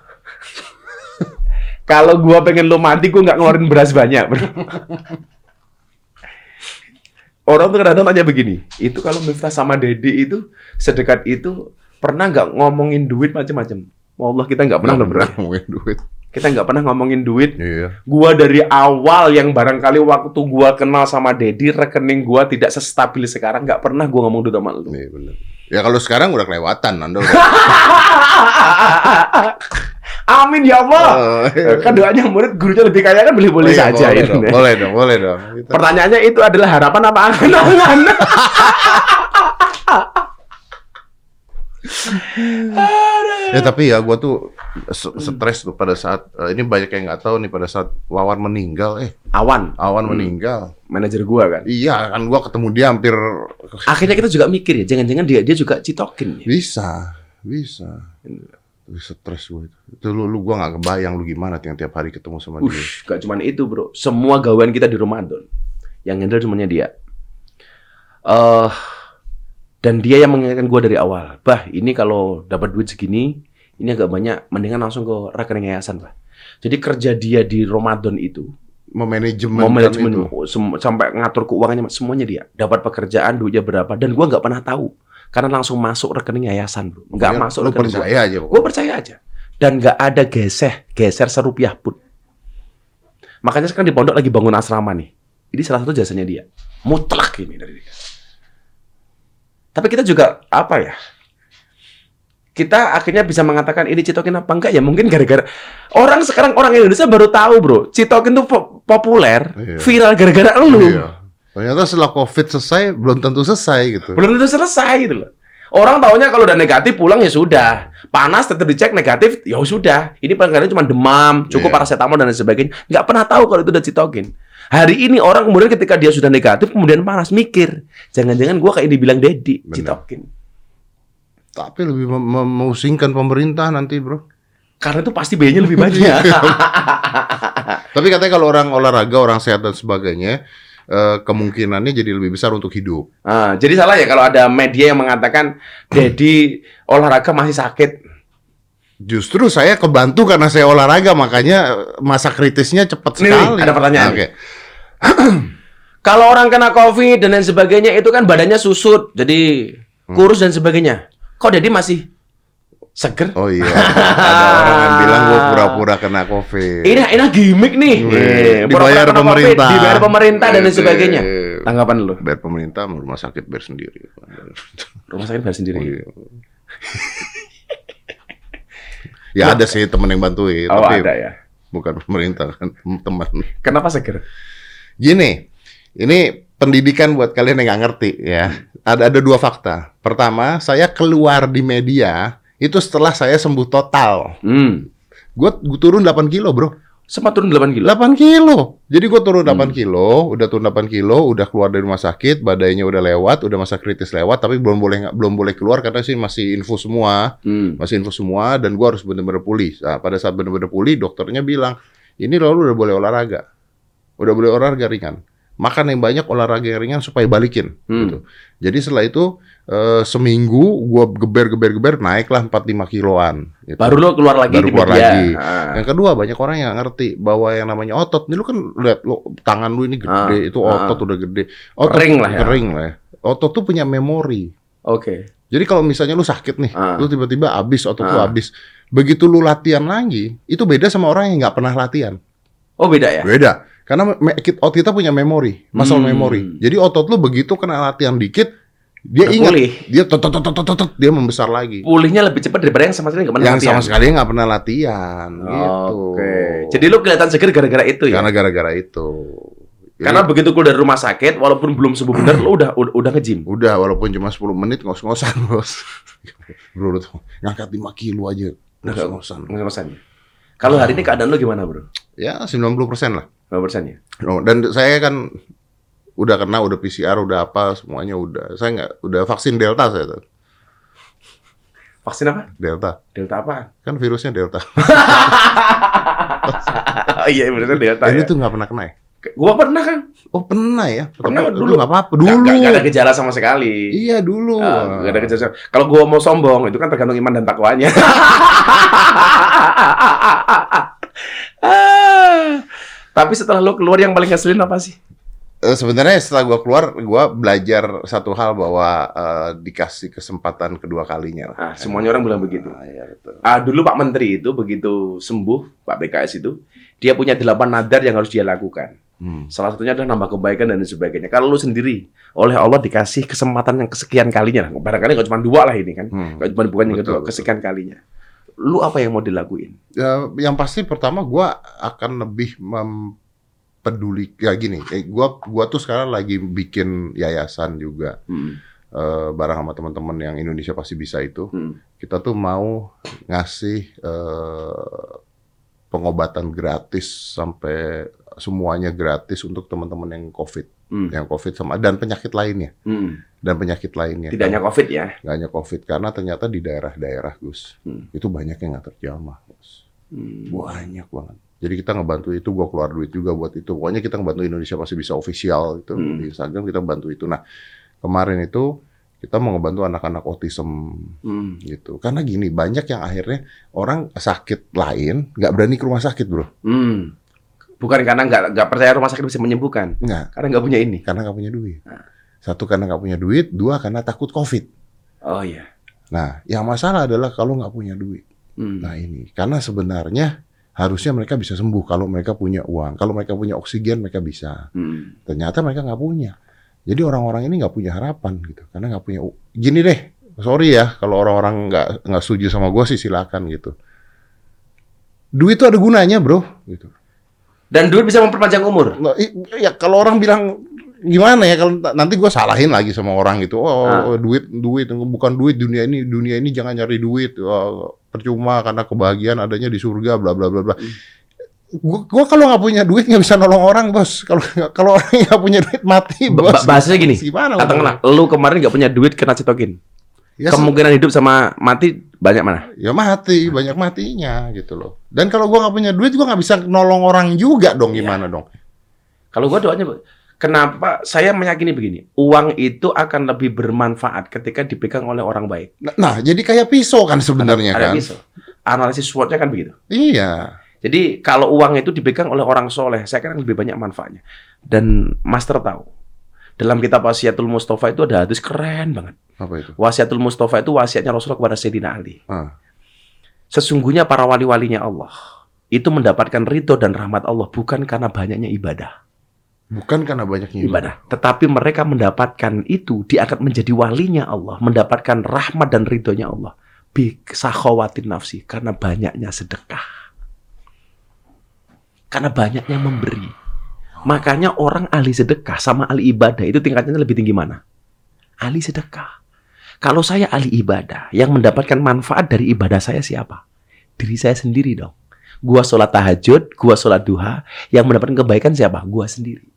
kalau gue pengen lo mati, gue nggak ngeluarin beras banyak. bro. Orang tuh kadang-kadang tanya begini, itu kalau Miftah sama Dedi itu sedekat itu pernah nggak ngomongin duit macam-macam? Allah kita nggak pernah loh bro. ngomongin duit. Kita nggak pernah ngomongin duit. Iya. Gua dari awal yang barangkali waktu gua kenal sama Dedi, rekening gua tidak sestabil sekarang. Nggak pernah gua ngomong duit sama lu. Iya benar. Ya kalau sekarang udah kelewatan, Anda udah. Amin ya Allah. Oh, iya. Kan doanya murid gurunya lebih kaya kan boleh-boleh Iya, saja boleh ya. dong, boleh dong, boleh dong. Kita- Pertanyaannya itu adalah harapan apa angan-angan? Ya tapi ya gue tuh stres tuh pada saat eh, ini banyak yang nggak tahu nih pada saat Wawan meninggal, eh Awan, Awan Hmm. meninggal. manajer gua kan. Iya kan gue ketemu dia hampir Akhirnya kita juga mikir ya, jangan-jangan dia dia juga citokin ya. bisa, bisa. Tapi stres gue itu. Itu lu, lu gue nggak kebayang lu gimana tiap tiap hari ketemu sama dia. Ush, gak cuman itu bro. Semua gawean kita di Ramadan. Yang handle cumanya dia. eh dan dia yang mengingatkan gue dari awal. Bah, ini kalau dapat duit segini, ini agak banyak. Mendingan langsung ke rekening yayasan, bah. Jadi kerja dia di Ramadan itu, Memanajemen mau kan sampai ngatur keuangannya, semuanya dia. Dapat pekerjaan, duitnya berapa. Dan gue nggak pernah tahu. Karena langsung masuk rekening yayasan, bro. Nggak Ya, masuk lu rekening gua. percaya aja. Gue percaya aja. Dan nggak ada geseh, geser serupiah pun. Makanya sekarang di pondok lagi bangun asrama nih. Ini salah satu jasanya dia. Mutlak ini dari dia. Tapi kita juga apa ya? Kita akhirnya bisa mengatakan ini citokin apa enggak ya mungkin gara-gara orang sekarang orang Indonesia baru tahu bro citokin tuh po- populer Iya. viral gara-gara elu Iya. Ternyata setelah COVID selesai belum tentu selesai gitu. belum tentu selesai gitu loh orang taunya kalau udah negatif pulang ya sudah panas tetap dicek negatif ya sudah ini paling cuma demam cukup Iya. paracetamol dan lain sebagainya nggak pernah tahu kalau itu udah citokin hari ini orang kemudian ketika dia sudah negatif kemudian panas mikir. Jangan-jangan gua kayak dibilang Dedi citokin. Tapi lebih mem- mem- memusingkan pemerintah nanti, Bro. karena itu pasti biayanya lebih banyak. Tapi katanya kalau orang olahraga, orang sehat dan sebagainya, eh, kemungkinannya jadi lebih besar untuk hidup. Ah, jadi salah ya kalau ada media yang mengatakan Dedi olahraga masih sakit Justru saya kebantu karena saya olahraga, makanya masa kritisnya cepat Nih, nih, sekali. ada pertanyaan. Oke. Kalau orang kena COVID dan lain sebagainya itu kan badannya susut, jadi kurus dan sebagainya. Kok Dedi masih seger? Oh iya, ada orang yang bilang gue pura-pura kena COVID. Ini ini gimmick nih. Eh, dibayar kena COVID, pemerintah. dibayar pemerintah dan lain sebagainya. Tanggapan lu? Bayar pemerintah, rumah sakit bayar sendiri. Rumah sakit bayar sendiri. Oh, iya. ya ada sih temen yang bantuin, Oh, tapi ada ya. bukan pemerintah kan teman. Kenapa seger? Gini, ini pendidikan buat kalian yang nggak ngerti ya. Ada ada dua fakta. Pertama, saya keluar di media itu setelah saya sembuh total. Hmm. Gue turun 8 kilo, bro. Sempat turun 8 kilo. 8 kilo. Jadi gue turun 8 Hmm. kilo, udah turun 8 kilo, udah keluar dari rumah sakit, badainya udah lewat, udah masa kritis lewat, tapi belum boleh belum boleh keluar karena sih masih info semua, Hmm. masih info semua, dan gue harus bener-bener pulih. Nah, pada saat bener-bener pulih, dokternya bilang, ini lalu udah boleh olahraga, udah boleh olahraga ringan, makan yang banyak, olahraga yang ringan supaya balikin. Hmm. Gitu. Jadi setelah itu eh, seminggu gue geber-geber-geber naiklah 4-5 kiloan. Gitu. Baru lo keluar lagi Baru di keluar media. lagi. Ah. Yang kedua banyak orang yang ngerti bahwa yang namanya otot, ini lu kan lihat lu tangan lu ini gede, Ah, itu ah. otot udah gede. Otot Kering lah ya. Kering lah ya. Otot tuh punya memori. Oke. Jadi kalau misalnya lu sakit nih, Ah. lu tiba-tiba habis otot lu Ah. habis. Begitu lu latihan lagi, itu beda sama orang yang nggak pernah latihan. Oh beda ya? Beda. Karena otot kita punya memori, muscle Hmm. memory. Jadi otot lu begitu kena latihan dikit, dia ingat, Pulih. dia tot tot tot tot tot, dia membesar lagi. Pulihnya lebih cepat daripada yang sama sekali nggak pernah Yang sama latihan. sekali nggak pernah latihan, gitu. Oke. Jadi lo kelihatan seger gara-gara itu ya? Karena gara-gara itu. Jadi, Karena begitu keluar dari rumah sakit, walaupun belum sembuh benar, lo udah udah, udah nge-gym. udah walaupun cuma 10 menit ngos-ngosan, Bos. Bro, lu tuh ngangkat 5 kilo aja. Ngos-ngosan. Nge-ngosan ya? Kalau hari ini keadaan lo gimana bro? Ya, 90% lah. Berapa persen ya? Oh, Dan saya kan udah kena, udah PCR, udah apa, semuanya udah. Saya nggak, udah vaksin Delta saya tuh. Vaksin apa? Delta. Delta apa? Kan virusnya Delta. oh iya bener Delta Ini ya. tuh nggak pernah kena ya? Gua pernah kan? Oh, pernah ya? Pernah, Tapi dulu. nggak apa-apa. Dulu. nggak- nggak ada gejala sama sekali. Iya, dulu. Ah, nggak ada gejala. Kalau gua mau sombong, itu kan tergantung iman dan takwanya. Ah. Tapi setelah lo keluar yang paling ngeselin apa sih? Eh, sebenarnya setelah gua keluar, gua belajar satu hal bahwa eh, dikasih kesempatan kedua kalinya lah. Ah, semuanya orang bilang begitu. Ah, iya, betul. Ah, dulu Pak Menteri itu begitu sembuh, Pak BKS itu, dia punya delapan nadar yang harus dia lakukan. Hmm. Salah satunya adalah nambah kebaikan dan sebagainya. Kalau lu sendiri, oleh Allah dikasih kesempatan yang kesekian kalinya. Barangkali nggak cuma dua lah ini kan. Hmm. Cuma bukan yang kedua, betul. kesekian kalinya. Lu apa yang mau dilakuin? Ya, yang pasti pertama gua akan lebih mempeduli ya gini. Eh, gua gua tuh sekarang lagi bikin yayasan juga Hmm. eh, bareng sama teman-teman yang Indonesia pasti bisa itu. Hmm. Kita tuh mau ngasih eh, pengobatan gratis sampai semuanya gratis untuk teman-teman yang COVID, Hmm. yang COVID sama dan penyakit lainnya Hmm. dan penyakit lainnya. Tidak hanya COVID ya. nggak hanya COVID karena ternyata di daerah-daerah Gus Hmm. itu banyak yang nggak terjamah Gus Hmm. banyak banget jadi kita ngebantu itu gua keluar duit juga buat itu pokoknya kita ngebantu Indonesia pasti bisa official itu Hmm. di Instagram kita bantu itu nah kemarin itu kita mau ngebantu anak-anak autism Hmm. gitu karena gini banyak yang akhirnya orang sakit lain nggak berani ke rumah sakit bro Hmm. Bukan karena nggak nggak percaya rumah sakit bisa menyembuhkan, nggak karena nggak punya ini. karena nggak punya duit Nah. satu karena nggak punya duit dua karena takut covid Oh iya. nah yang masalah adalah kalau nggak punya duit Hmm. Nah ini karena sebenarnya harusnya mereka bisa sembuh kalau mereka punya uang. Kalau mereka punya oksigen mereka bisa. Hmm. Ternyata mereka nggak punya. Jadi orang-orang ini nggak punya harapan gitu, karena nggak punya. Gini deh, sorry ya kalau orang-orang nggak nggak setuju sama gue sih silakan gitu. Duit itu ada gunanya bro, gitu. Dan duit bisa memperpanjang umur. Nah, ya kalau orang bilang gimana ya kalau nanti gue salahin lagi sama orang gitu. Oh, Ah. duit duit bukan duit dunia ini dunia ini jangan nyari duit. Oh, percuma karena kebahagiaan adanya di surga bla bla bla bla. Gua, gua kalau nggak punya duit nggak bisa nolong orang bos. Kalau kalau orang nggak punya duit mati Ba- bos. bahasanya gini. Gimana? Katakanlah, lu kemarin nggak punya duit kena cetokin. Ya, Kemungkinan hidup sama mati banyak mana? ya mati banyak matinya gitu loh. Dan kalau gua nggak punya duit gua nggak bisa nolong orang juga dong gimana dong? Kalau gua doanya, kenapa saya meyakini begini, uang itu akan lebih bermanfaat ketika dipegang oleh orang baik. Nah, nah, jadi kayak pisau kan sebenarnya Ada kan? pisau. Analisis SWOT-nya kan begitu. Iya. Jadi kalau uang itu dipegang oleh orang soleh, saya kira lebih banyak manfaatnya. Dan Master tahu, dalam kitab Wasiatul Mustafa itu ada hadis keren banget. Apa itu? Wasiatul Mustafa itu wasiatnya Rasulullah kepada Sayyidina Ali. Ah. Sesungguhnya para wali-walinya Allah itu mendapatkan ridho dan rahmat Allah bukan karena banyaknya ibadah. Bukan karena banyaknya ibadah. Tetapi mereka mendapatkan itu diangkat menjadi walinya Allah, mendapatkan rahmat dan ridhonya Allah. Bi sakhawatin nafsi karena banyaknya sedekah. Karena banyaknya memberi. Makanya orang ahli sedekah sama ahli ibadah itu tingkatnya lebih tinggi mana? Ahli sedekah. Kalau saya ahli ibadah, yang mendapatkan manfaat dari ibadah saya siapa? Diri saya sendiri dong. Gua sholat tahajud, gua sholat duha, yang mendapatkan kebaikan siapa? Gua sendiri.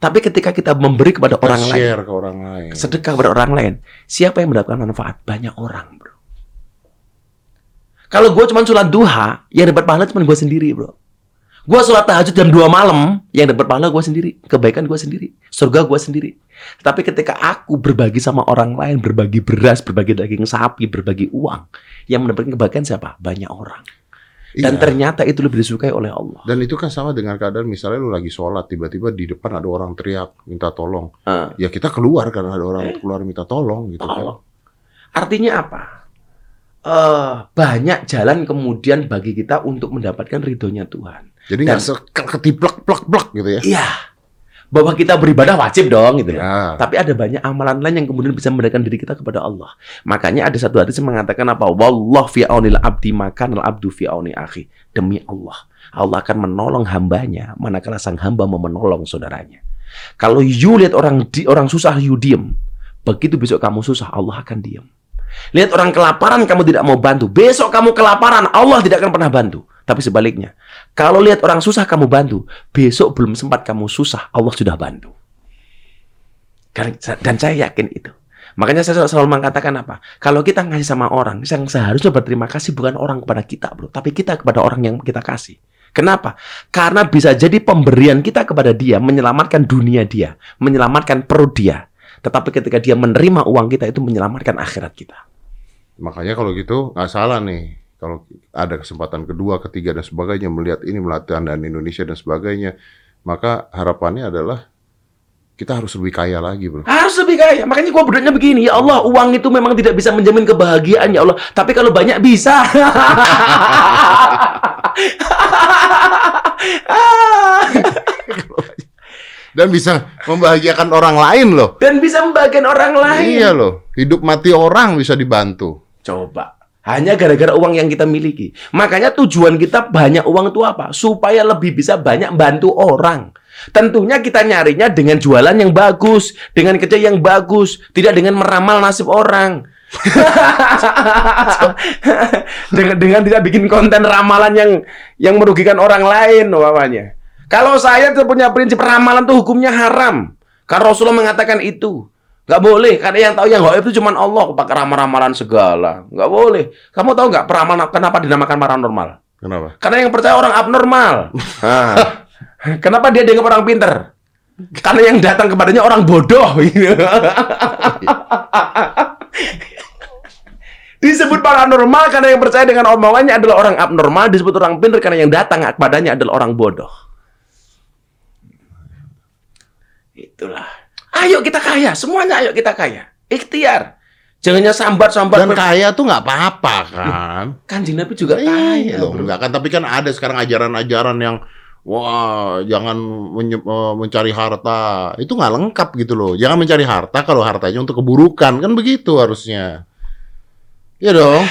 Tapi ketika kita memberi kepada orang lain, share ke orang lain. sedekah kepada orang lain, siapa yang mendapatkan manfaat? Banyak orang, bro. Kalau gue cuma sholat duha, yang dapat pahala cuma gue sendiri, bro. Gue sholat tahajud jam 2 malam, yang dapat pahala gue sendiri. Kebaikan gue sendiri. Surga gue sendiri. Tapi ketika aku berbagi sama orang lain, berbagi beras, berbagi daging sapi, berbagi uang, yang mendapatkan kebaikan siapa? Banyak orang. Dan Iya. ternyata itu lebih disukai oleh Allah. Dan itu kan sama dengan keadaan misalnya lu lagi sholat tiba-tiba di depan ada orang teriak minta tolong. Ah. Ya kita keluar karena ada orang keluar minta tolong gitu kan. Tolong. Artinya apa? Eh banyak jalan kemudian bagi kita untuk mendapatkan ridhonya Tuhan. Jadi nggak ketiplak plak plak gitu ya. Iya. Bahwa kita beribadah wajib dong gitu ya. Tapi ada banyak amalan lain yang kemudian bisa mendekatkan diri kita kepada Allah. Makanya ada satu hadis yang mengatakan apa? Wallah fi aunil abdi makan al abdu fi auni akhi. Demi Allah, Allah akan menolong hambanya manakala sang hamba mau menolong saudaranya. Kalau you lihat orang di, orang susah you diem, begitu besok kamu susah Allah akan diem. Lihat orang kelaparan kamu tidak mau bantu, besok kamu kelaparan Allah tidak akan pernah bantu. Tapi sebaliknya, kalau lihat orang susah kamu bantu, besok belum sempat kamu susah Allah sudah bantu. Karena- Dan saya yakin itu. Makanya saya selalu mengatakan apa? Kalau kita ngasih sama orang, yang seharusnya berterima kasih bukan orang kepada kita, bro, tapi kita kepada orang yang kita kasih. Kenapa? Karena bisa jadi pemberian kita kepada dia menyelamatkan dunia dia, menyelamatkan perut dia. Tetapi ketika dia menerima uang kita itu menyelamatkan akhirat kita. Makanya kalau gitu nggak salah nih. Kalau ada kesempatan kedua, ketiga dan sebagainya melihat ini melatih dan Indonesia dan sebagainya, maka harapannya adalah kita harus lebih kaya lagi, bro. Harus lebih kaya. Makanya gua berdoanya begini, ya Allah, uang itu memang tidak bisa menjamin kebahagiaan ya Allah. Tapi kalau banyak bisa. Dan bisa membahagiakan orang lain loh. Dan bisa membagikan orang lain. Iya loh. Hidup mati orang bisa dibantu. Coba. Hanya gara-gara uang yang kita miliki. Makanya tujuan kita banyak uang itu apa? Supaya lebih bisa banyak bantu orang. Tentunya kita nyarinya dengan jualan yang bagus, dengan kerja yang bagus, tidak dengan meramal nasib orang. dengan dengan tidak bikin konten ramalan yang yang merugikan orang lain umpamanya. Kalau saya punya prinsip ramalan tuh hukumnya haram. Karena Rasulullah mengatakan itu. Nggak boleh, karena yang tahu yang gaib itu cuma Allah, pakai ramal-ramalan segala. Nggak boleh. Kamu tahu nggak peramal kenapa dinamakan paranormal? Kenapa? Karena yang percaya orang abnormal. Nah, kenapa dia dianggap orang pinter? Karena yang datang kepadanya orang bodoh. disebut paranormal karena yang percaya dengan omongannya adalah orang abnormal, disebut orang pinter karena yang datang kepadanya adalah orang bodoh. Itulah. Ayo kita kaya, semuanya ayo kita kaya. Ikhtiar. Jangannya sambat-sambat. Dan kaya tuh nggak apa-apa kan? Kanjeng Nabi juga kaya. loh, bro. enggak kan? Tapi kan ada sekarang ajaran-ajaran yang wah jangan eh, mencari harta itu nggak lengkap gitu loh. Jangan mencari harta kalau hartanya untuk keburukan kan begitu harusnya. Iya dong.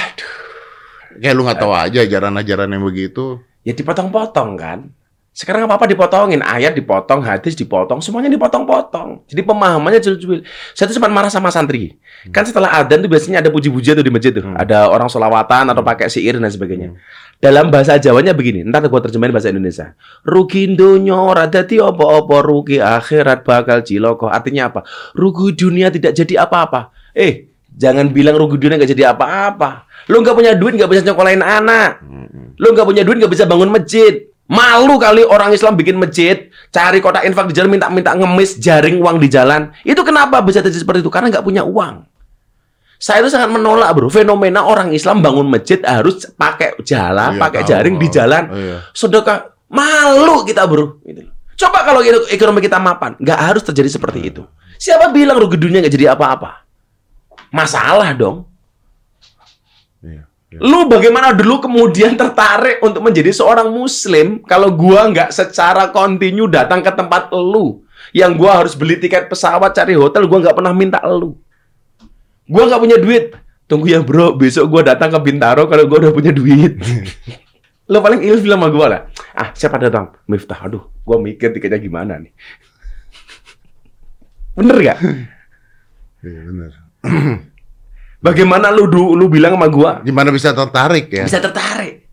Kayak lu nggak tahu aja ajaran-ajaran yang begitu. Ya dipotong-potong kan. Sekarang apa-apa dipotongin, ayat dipotong, hadis dipotong, semuanya dipotong-potong. Jadi pemahamannya jujur Saya tuh sempat marah sama santri. Kan setelah adzan tuh biasanya ada puji-pujian tuh di masjid tuh. Hmm. Ada orang solawatan atau pakai syair dan sebagainya. Dalam bahasa Jawanya begini, ntar gua terjemahin bahasa Indonesia. Rugi dunya ora dadi apa-apa, rugi akhirat bakal ciloko. Artinya apa? Rugi dunia tidak jadi apa-apa. Eh, jangan bilang rugi dunia nggak jadi apa-apa. Lu nggak punya duit nggak bisa nyokolain anak. Lu nggak punya duit nggak bisa bangun masjid. Malu kali orang Islam bikin masjid, cari kotak infak di jalan, minta-minta ngemis, jaring uang di jalan. Itu kenapa bisa terjadi seperti itu? Karena nggak punya uang. Saya itu sangat menolak bro, fenomena orang Islam bangun masjid harus pakai jalan, Iya, pakai tahu. jaring di jalan. Oh, iya. Sedekah, malu kita bro. Gitu. Coba kalau gitu, ekonomi kita mapan, nggak harus terjadi seperti itu. Siapa bilang rugi dunia nggak jadi apa-apa? Masalah dong. Iya. Lu bagaimana dulu kemudian tertarik untuk menjadi seorang muslim kalau gua nggak secara kontinu datang ke tempat lu? Yang gua harus beli tiket pesawat cari hotel gua nggak pernah minta lu. Gua nggak punya duit. Tunggu ya bro. Besok gua datang ke Bintaro kalau gua udah punya duit. Lu paling ilfil sama gua lah. Ah siapa datang Miftah. Aduh gua mikir tiketnya gimana nih? Bener gak Iya, benar. bagaimana lu du- lu bilang sama gua Gimana bisa tertarik ya? bisa tertarik.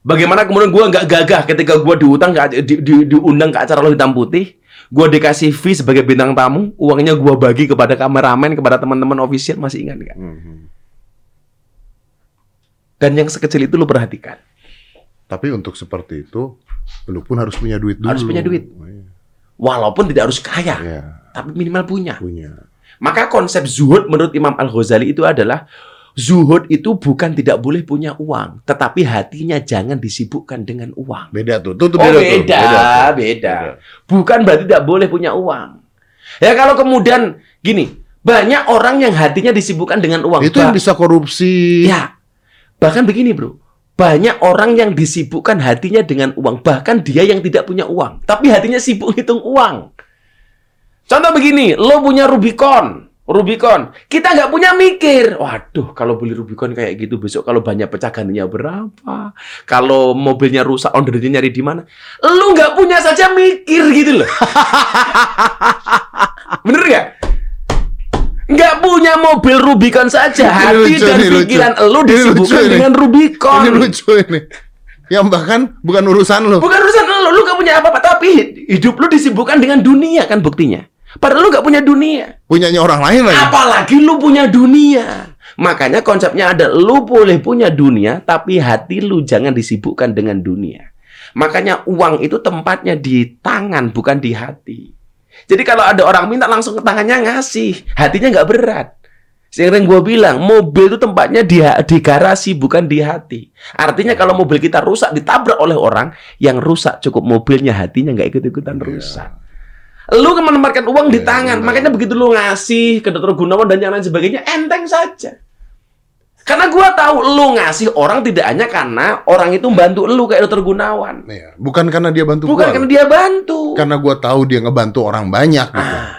Bagaimana kemudian gua nggak gagah ketika gua diutang di, di- diundang ke acara lo hitam putih, gua dikasih fee sebagai bintang tamu, uangnya gua bagi kepada kameramen, kepada teman-teman official masih ingat nggak? Mhm. Dan yang sekecil itu lu perhatikan. Tapi untuk seperti itu, lu pun harus punya duit dulu. Harus punya duit. Oh, iya. Walaupun tidak harus kaya, Iya, tapi minimal punya. punya. Maka konsep zuhud menurut Imam Al Ghazali itu adalah zuhud itu bukan tidak boleh punya uang, tetapi hatinya jangan disibukkan dengan uang. Beda tuh. Tuh, tuh Oh beda, beda, tuh. beda, Beda. Bukan berarti tidak boleh punya uang. Ya kalau kemudian gini, banyak orang yang hatinya disibukkan dengan uang. Itu yang Ba- bisa korupsi. Ya, bahkan begini bro, banyak orang yang disibukkan hatinya dengan uang. Bahkan dia yang tidak punya uang, tapi hatinya sibuk hitung uang. Contoh begini, lo punya Rubicon, Rubicon, kita nggak punya mikir. Waduh, kalau beli Rubicon kayak gitu besok kalau banyak pecah gantinya berapa? Kalau mobilnya rusak, ordernya nyari di mana? Lu nggak punya saja mikir gitu loh. Bener nggak? Nggak punya mobil Rubicon saja, Ini hati lucu, dan lucu. pikiran Ini disibukkan lucu, ini. dengan Rubicon. Ini lucu ini. Yang bahkan bukan urusan lu. Bukan urusan lu, lu gak punya apa-apa, tapi hidup lu disibukkan dengan dunia kan buktinya. Padahal lu gak punya dunia. Punyanya orang lain lagi. Apalagi lu punya dunia. Makanya konsepnya ada, lu boleh punya dunia, tapi hati lu jangan disibukkan dengan dunia. Makanya uang itu tempatnya di tangan, bukan di hati. Jadi kalau ada orang minta langsung ke tangannya ngasih, hatinya nggak berat. Sering gue bilang, mobil itu tempatnya di, di garasi, bukan di hati. Artinya kalau mobil kita rusak, ditabrak oleh orang, yang rusak cukup mobilnya, hatinya nggak ikut-ikutan Iya. rusak. Lu kan menempatkan uang di Iya, tangan, makanya begitu lu ngasih ke Dr. Gunawan dan yang lain sebagainya, enteng saja. Karena gua tahu lu ngasih orang tidak hanya karena orang itu bantu lu kayak Dr. Gunawan. Iya. Bukan karena dia bantu Bukan gua. karena dia bantu. Karena gua tahu dia ngebantu orang banyak gitu. Ah,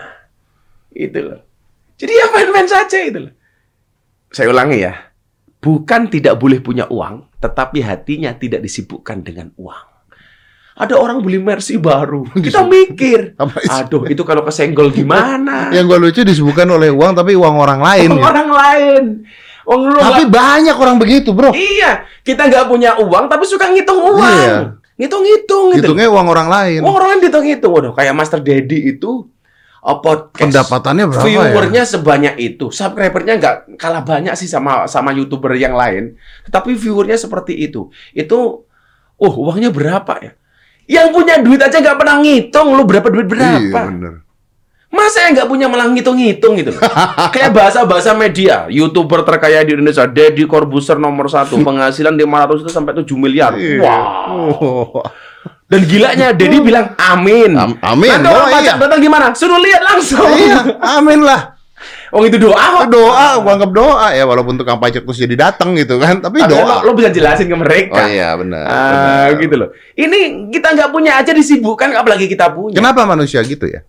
itu loh. Jadi ya main-main saja itu loh. Saya ulangi ya. Bukan tidak boleh punya uang, tetapi hatinya tidak disibukkan dengan uang. Ada orang beli Mercy baru. Kita mikir, Apa aduh itu kalau kesenggol gimana? Yang gua lucu disebutkan oleh uang tapi uang orang lain. Uang gitu. orang lain. Uang lu Tapi nggak- banyak orang begitu, Bro. iya, kita nggak punya uang tapi suka ngitung uang. Iya. Ngitung-ngitung gitu. Hitungnya uang orang lain. Uang orang lain dihitung-hitung. Waduh, kayak Master Daddy itu podcast Pendapatannya berapa ya? viewernya sebanyak itu, subscribernya nggak kalah banyak sih sama sama youtuber yang lain, tetapi viewernya seperti itu. Itu, uh uangnya berapa ya? Yang punya duit aja nggak pernah ngitung, lu berapa duit berapa? Iya, bener. Masa yang nggak punya malah ngitung-ngitung gitu loh. Kayak bahasa-bahasa media, youtuber terkaya di Indonesia, Deddy Corbuzier nomor satu, penghasilan 500 itu sampai 7 miliar. Iya. Wow. Oh. Dan gilanya Deddy bilang amin. Am- amin. Nanti orang Oh, iya. datang gimana? Suruh lihat langsung. Iya, amin lah. Oh itu doa kok. doa, gua anggap doa ya walaupun tukang pajak terus jadi datang gitu kan, tapi Tapi doa. lo, lo bisa jelasin ke mereka. Oh iya benar. Ah, benar. gitu loh. Ini kita nggak punya aja disibukkan, apalagi kita punya. Kenapa manusia gitu ya?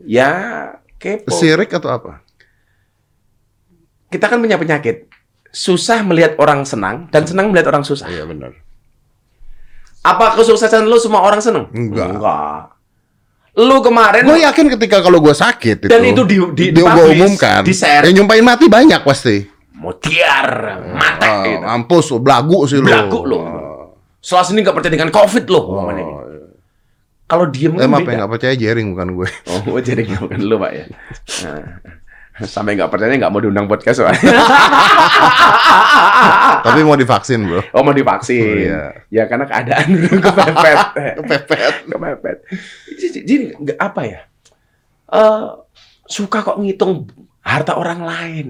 Ya, kepo. Sirik atau apa? Kita kan punya penyakit. Susah melihat orang senang dan senang melihat orang susah. Iya benar. Apa kesuksesan lu semua orang senang? Enggak. Enggak. Lu kemarin Gue yakin ketika kalau gue sakit Dan itu di- di- dia gue umumkan, di-share. yang nyumpain mati banyak pasti. mutiar, mata Ah, gitu. mampus, belagu sih lu. Belagu lu. Ah. Selasa ini nggak percaya dengan COVID lo. Oh, ini. iya. Kalau diem Eh, kan maaf ya, beda. nggak percaya jaring bukan gue. Oh, jadi nggak bukan lu pak ya. Nah, sampai nggak percaya nggak mau diundang podcast soalnya. Tapi mau divaksin bro. Oh mau divaksin. Oh, iya. Ya karena keadaan kepepet. Kepepet. kepepet. Jadi, nggak apa ya? Eh suka kok ngitung harta orang lain.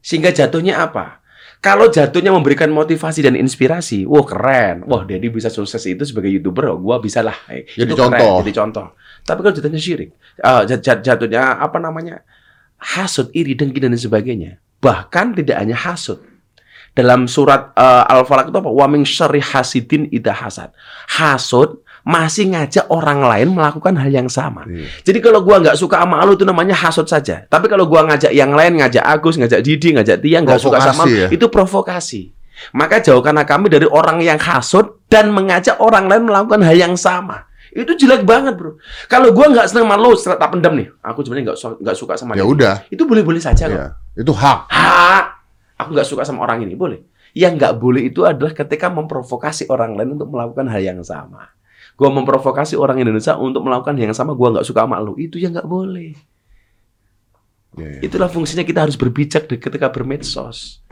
Sehingga jatuhnya apa? Kalau jatuhnya memberikan motivasi dan inspirasi, wah keren. Wah, Dedi bisa sukses itu sebagai YouTuber, oh, gua bisa lah. Eh, Jadi itu keren, contoh. jadi contoh. Tapi kalau jatuhnya syirik, jat- jat- jatuhnya apa namanya? Hasud, iri, dengki dan sebagainya. Bahkan tidak hanya hasud. Dalam surat eh, Al-Falaq itu apa? Wa min syarri hasidin idha hasad. Hasud masih ngajak orang lain melakukan hal yang sama. Iya. Jadi kalau gua nggak suka sama lu itu namanya hasut saja. Tapi kalau gua ngajak yang lain, ngajak Agus, ngajak Didi, ngajak Tia, nggak suka sama ya? itu provokasi. Maka jauhkanlah kami dari orang yang hasut dan mengajak orang lain melakukan hal yang sama. Itu jelek banget, bro. Kalau gua nggak senang sama lu, tak pendam nih. Aku sebenarnya nggak nggak suka sama Ya dia. udah. Itu boleh-boleh saja kok. Iya. Itu hak. Hak. Aku nggak suka sama orang ini, boleh. Yang nggak boleh itu adalah ketika memprovokasi orang lain untuk melakukan hal yang sama. Gua memprovokasi orang Indonesia untuk melakukan yang sama, gua nggak suka sama lu. Itu yang nggak boleh. Iya, iya. Itulah fungsinya kita harus berbijak di- ketika bermedsos.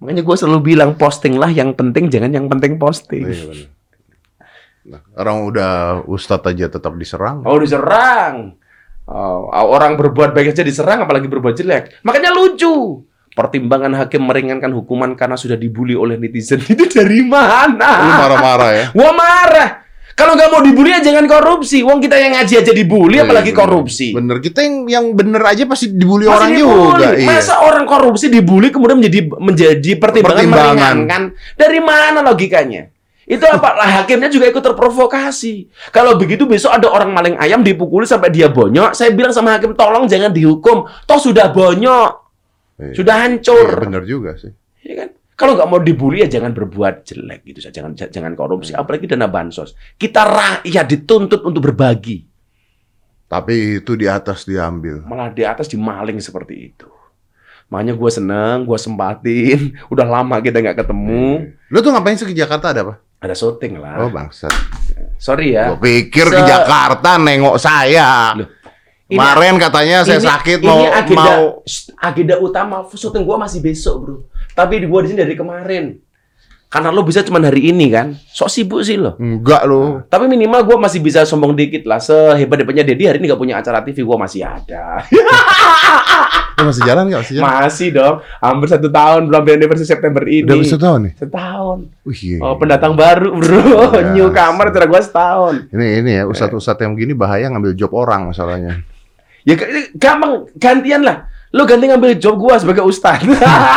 Makanya gue selalu bilang posting lah yang penting, jangan yang penting posting. Iya. Nah, orang udah ustadz aja tetap diserang. Oh diserang. Oh, orang berbuat baik aja diserang, apalagi berbuat jelek. Makanya lucu. Pertimbangan hakim meringankan hukuman karena sudah dibully oleh netizen itu dari mana? Lu marah-marah ya. Gua marah. Kalau nggak mau dibully ya jangan korupsi. Wong kita yang ngaji aja dibully, Iya, apalagi bener. korupsi. Bener kita yang yang bener aja pasti dibully Masih orang dibully. juga. Iya. Masa orang korupsi dibully kemudian menjadi menjadi pertimbangan, Pertimbangan. meringankan? Dari mana logikanya? Itu apa? Lah hakimnya juga ikut terprovokasi. Kalau begitu besok ada orang maling ayam dipukuli sampai dia bonyok, saya bilang sama hakim tolong jangan dihukum. Toh sudah bonyok, Iya. sudah Iya, hancur. bener juga sih. Iya kan? Kalau nggak mau dibully ya jangan berbuat jelek gitu saja. Jangan jangan korupsi, apalagi dana bansos. Kita rakyat dituntut untuk berbagi. Tapi itu di atas diambil. malah di atas dimaling seperti itu. Makanya gue seneng, gue sempatin. Udah lama kita nggak ketemu. Lu tuh ngapain sih ke Jakarta ada apa? Ada syuting lah. Oh bangsat. Sorry ya. Gua pikir ke Se- Jakarta nengok saya. Loh, ini- Kemarin katanya saya Ini- sakit ini mau agenda, mau agenda utama syuting gue masih besok bro. Tapi gue di sini dari kemarin. Karena lo bisa cuma hari ini kan. Sok sibuk sih lo. enggak lu. Tapi minimal gue masih bisa sombong dikit lah. Sehebat-hebatnya Dedi hari ini gak punya acara TV, gue masih ada. Masih jalan enggak? Masih jalan? masih dong. Hampir satu tahun belum anniversary September ini. Udah bisa tahun nih. Setahun. Iya. Oh, pendatang baru, bro. Iya. Newcomer cara gua setahun. Ini ini ya ustadz-ustadz yang begini bahaya ngambil job orang masalahnya. Ya g- gampang gantian lah. Lu ganti ngambil job gua sebagai ustaz.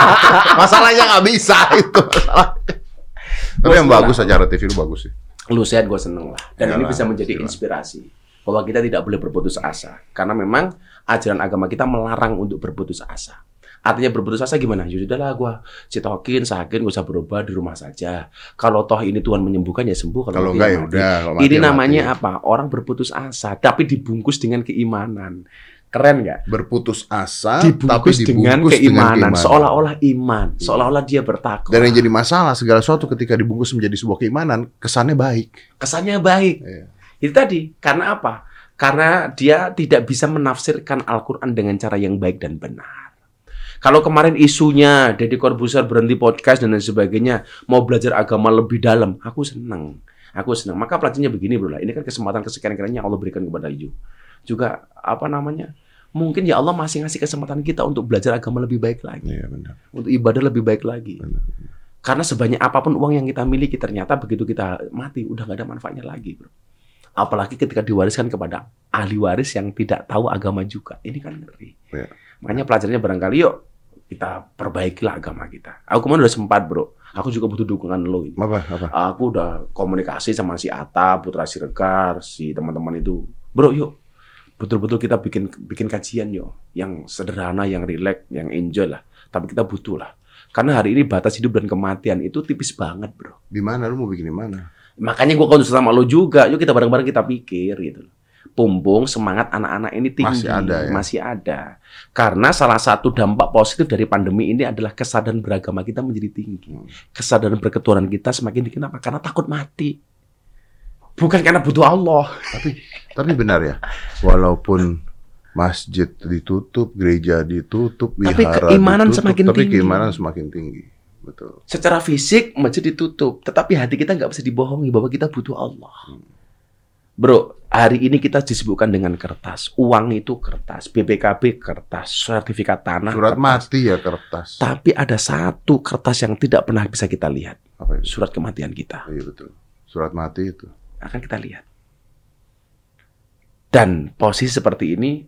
Masalahnya nggak bisa itu. Tapi Gua yang bagus acara TV lu bagus sih. Lu sehat gua seneng lah. Dan ini Iyalah, bisa menjadi pastilah. inspirasi bahwa kita tidak boleh berputus asa. Karena memang ajaran agama kita melarang untuk berputus asa. Artinya berputus asa gimana? Ya sudahlah gua citokin, sakit, gak usah berubah di rumah saja. Kalau toh ini Tuhan menyembuhkan ya sembuh. Kalau mati enggak ya mati. udah. kalau mati Ini ya mati. namanya apa? Orang berputus asa, tapi dibungkus dengan keimanan. Keren nggak? berputus asa dibungkus, tapi dengan, dibungkus keimanan, seolah-olah iman, seolah-olah dia bertakwa. Dan yang jadi masalah segala sesuatu ketika dibungkus menjadi sebuah keimanan, kesannya baik. Kesannya baik. Iya. Itu tadi, karena apa? Karena dia tidak bisa menafsirkan Al-Quran dengan cara yang baik dan benar. Kalau kemarin isunya Deddy Corbuzier berhenti podcast dan lain sebagainya, mau belajar agama lebih dalam, aku senang. Aku senang. Maka pelajarannya begini, bro. lah. Ini kan kesempatan kesekian-kalinya yang Allah berikan kepada you. Juga apa namanya? Mungkin ya Allah masih ngasih kesempatan kita untuk belajar agama lebih baik lagi. Iya benar. untuk ibadah lebih baik lagi. Benar. Karena sebanyak apa pun uang yang kita miliki ternyata begitu kita mati udah nggak ada manfaatnya lagi, bro. Apalagi ketika diwariskan kepada ahli waris yang tidak tahu agama juga. Ini kan ngeri. Iya. Makanya pelajarannya barangkali yuk kita perbaikilah agama kita. Aku kemarin udah sempat bro. Aku juga butuh dukungan lo ini. Apa? Apa? Aku udah komunikasi sama si Ata, Putra Siregar, si teman-teman itu. Bro, yuk betul-betul kita bikin bikin kajian yuk yang sederhana, yang rileks, yang enjoy lah. Tapi kita butuh lah. Karena hari ini batas hidup dan kematian itu tipis banget, bro. Di mana lu mau bikin di mana? Makanya gua konsul sama lo juga. Yuk kita bareng-bareng kita pikir gitu. Pumpung semangat anak-anak ini tinggi. Masih ada, ya? Masih ada. Karena salah satu dampak positif dari pandemi ini adalah kesadaran beragama kita menjadi tinggi. Hmm. Kesadaran berketuhanan kita semakin tinggi. Kenapa? Karena takut mati. Bukan karena butuh Allah. Tapi benar ya, walaupun masjid ditutup, gereja ditutup, Tapi wihara keimanan ditutup, semakin tapi tinggi. keimanan semakin tinggi. Betul. Secara fisik masjid ditutup, tetapi hati kita nggak bisa dibohongi bahwa kita butuh Allah. Bro, hari ini kita disibukkan dengan kertas. Uang itu kertas, BPKB kertas, sertifikat tanah Surat kertas. mati ya kertas. Tapi ada satu kertas yang tidak pernah bisa kita lihat. Apa itu? Surat kematian kita. Iya betul. Surat mati itu. Akan kita lihat. Dan posisi seperti ini,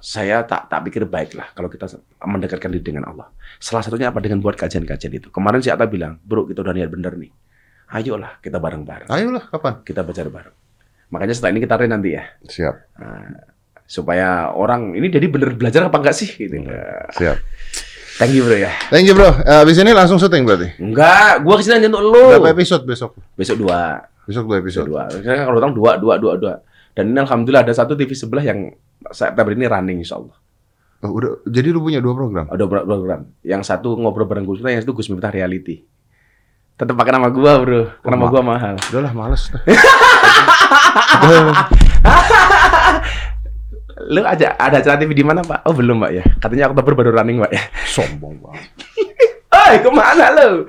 saya tak tak pikir baiklah kalau kita mendekatkan diri dengan Allah. Salah satunya apa dengan buat kajian-kajian itu. Kemarin si Atta bilang, bro kita udah niat bener nih. Ayolah kita bareng-bareng. Ayolah kapan? Kita baca bareng. Makanya setelah ini kita read nanti ya. Siap. Supaya orang ini jadi bener belajar apa enggak sih? Gitu. Siap. Thank you bro ya. Thank you bro. Eh, Abis ini langsung syuting berarti. Enggak, gua ke sini hanya untuk lu. Berapa episode besok? Besok dua. Besok dua Besok episode. dua. Karena kalau orang dua, dua, dua, dua. Dan ini alhamdulillah ada satu TV sebelah yang September ini running insya Allah. Oh, udah. Jadi lu punya dua program? Ada beberapa program. Yang satu ngobrol bareng Gus Miftah, yang satu Gus Miftah reality. Tetap pakai nama gua, Bro. Karena nama ma- gua mahal. Udahlah males. dah. Lu aja ada acara TV di mana, Pak? Oh, belum, Pak ya. Katanya Oktober baru running, Pak ya. Sombong banget. Hei, ke mana lu?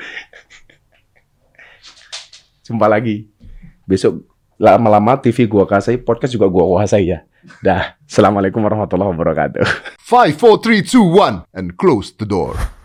Jumpa lagi. Besok lama-lama TV gua kasih, podcast juga gua kuasai ya. Dah. Assalamualaikum warahmatullahi wabarakatuh. Five, four, three, two, one, and close the door.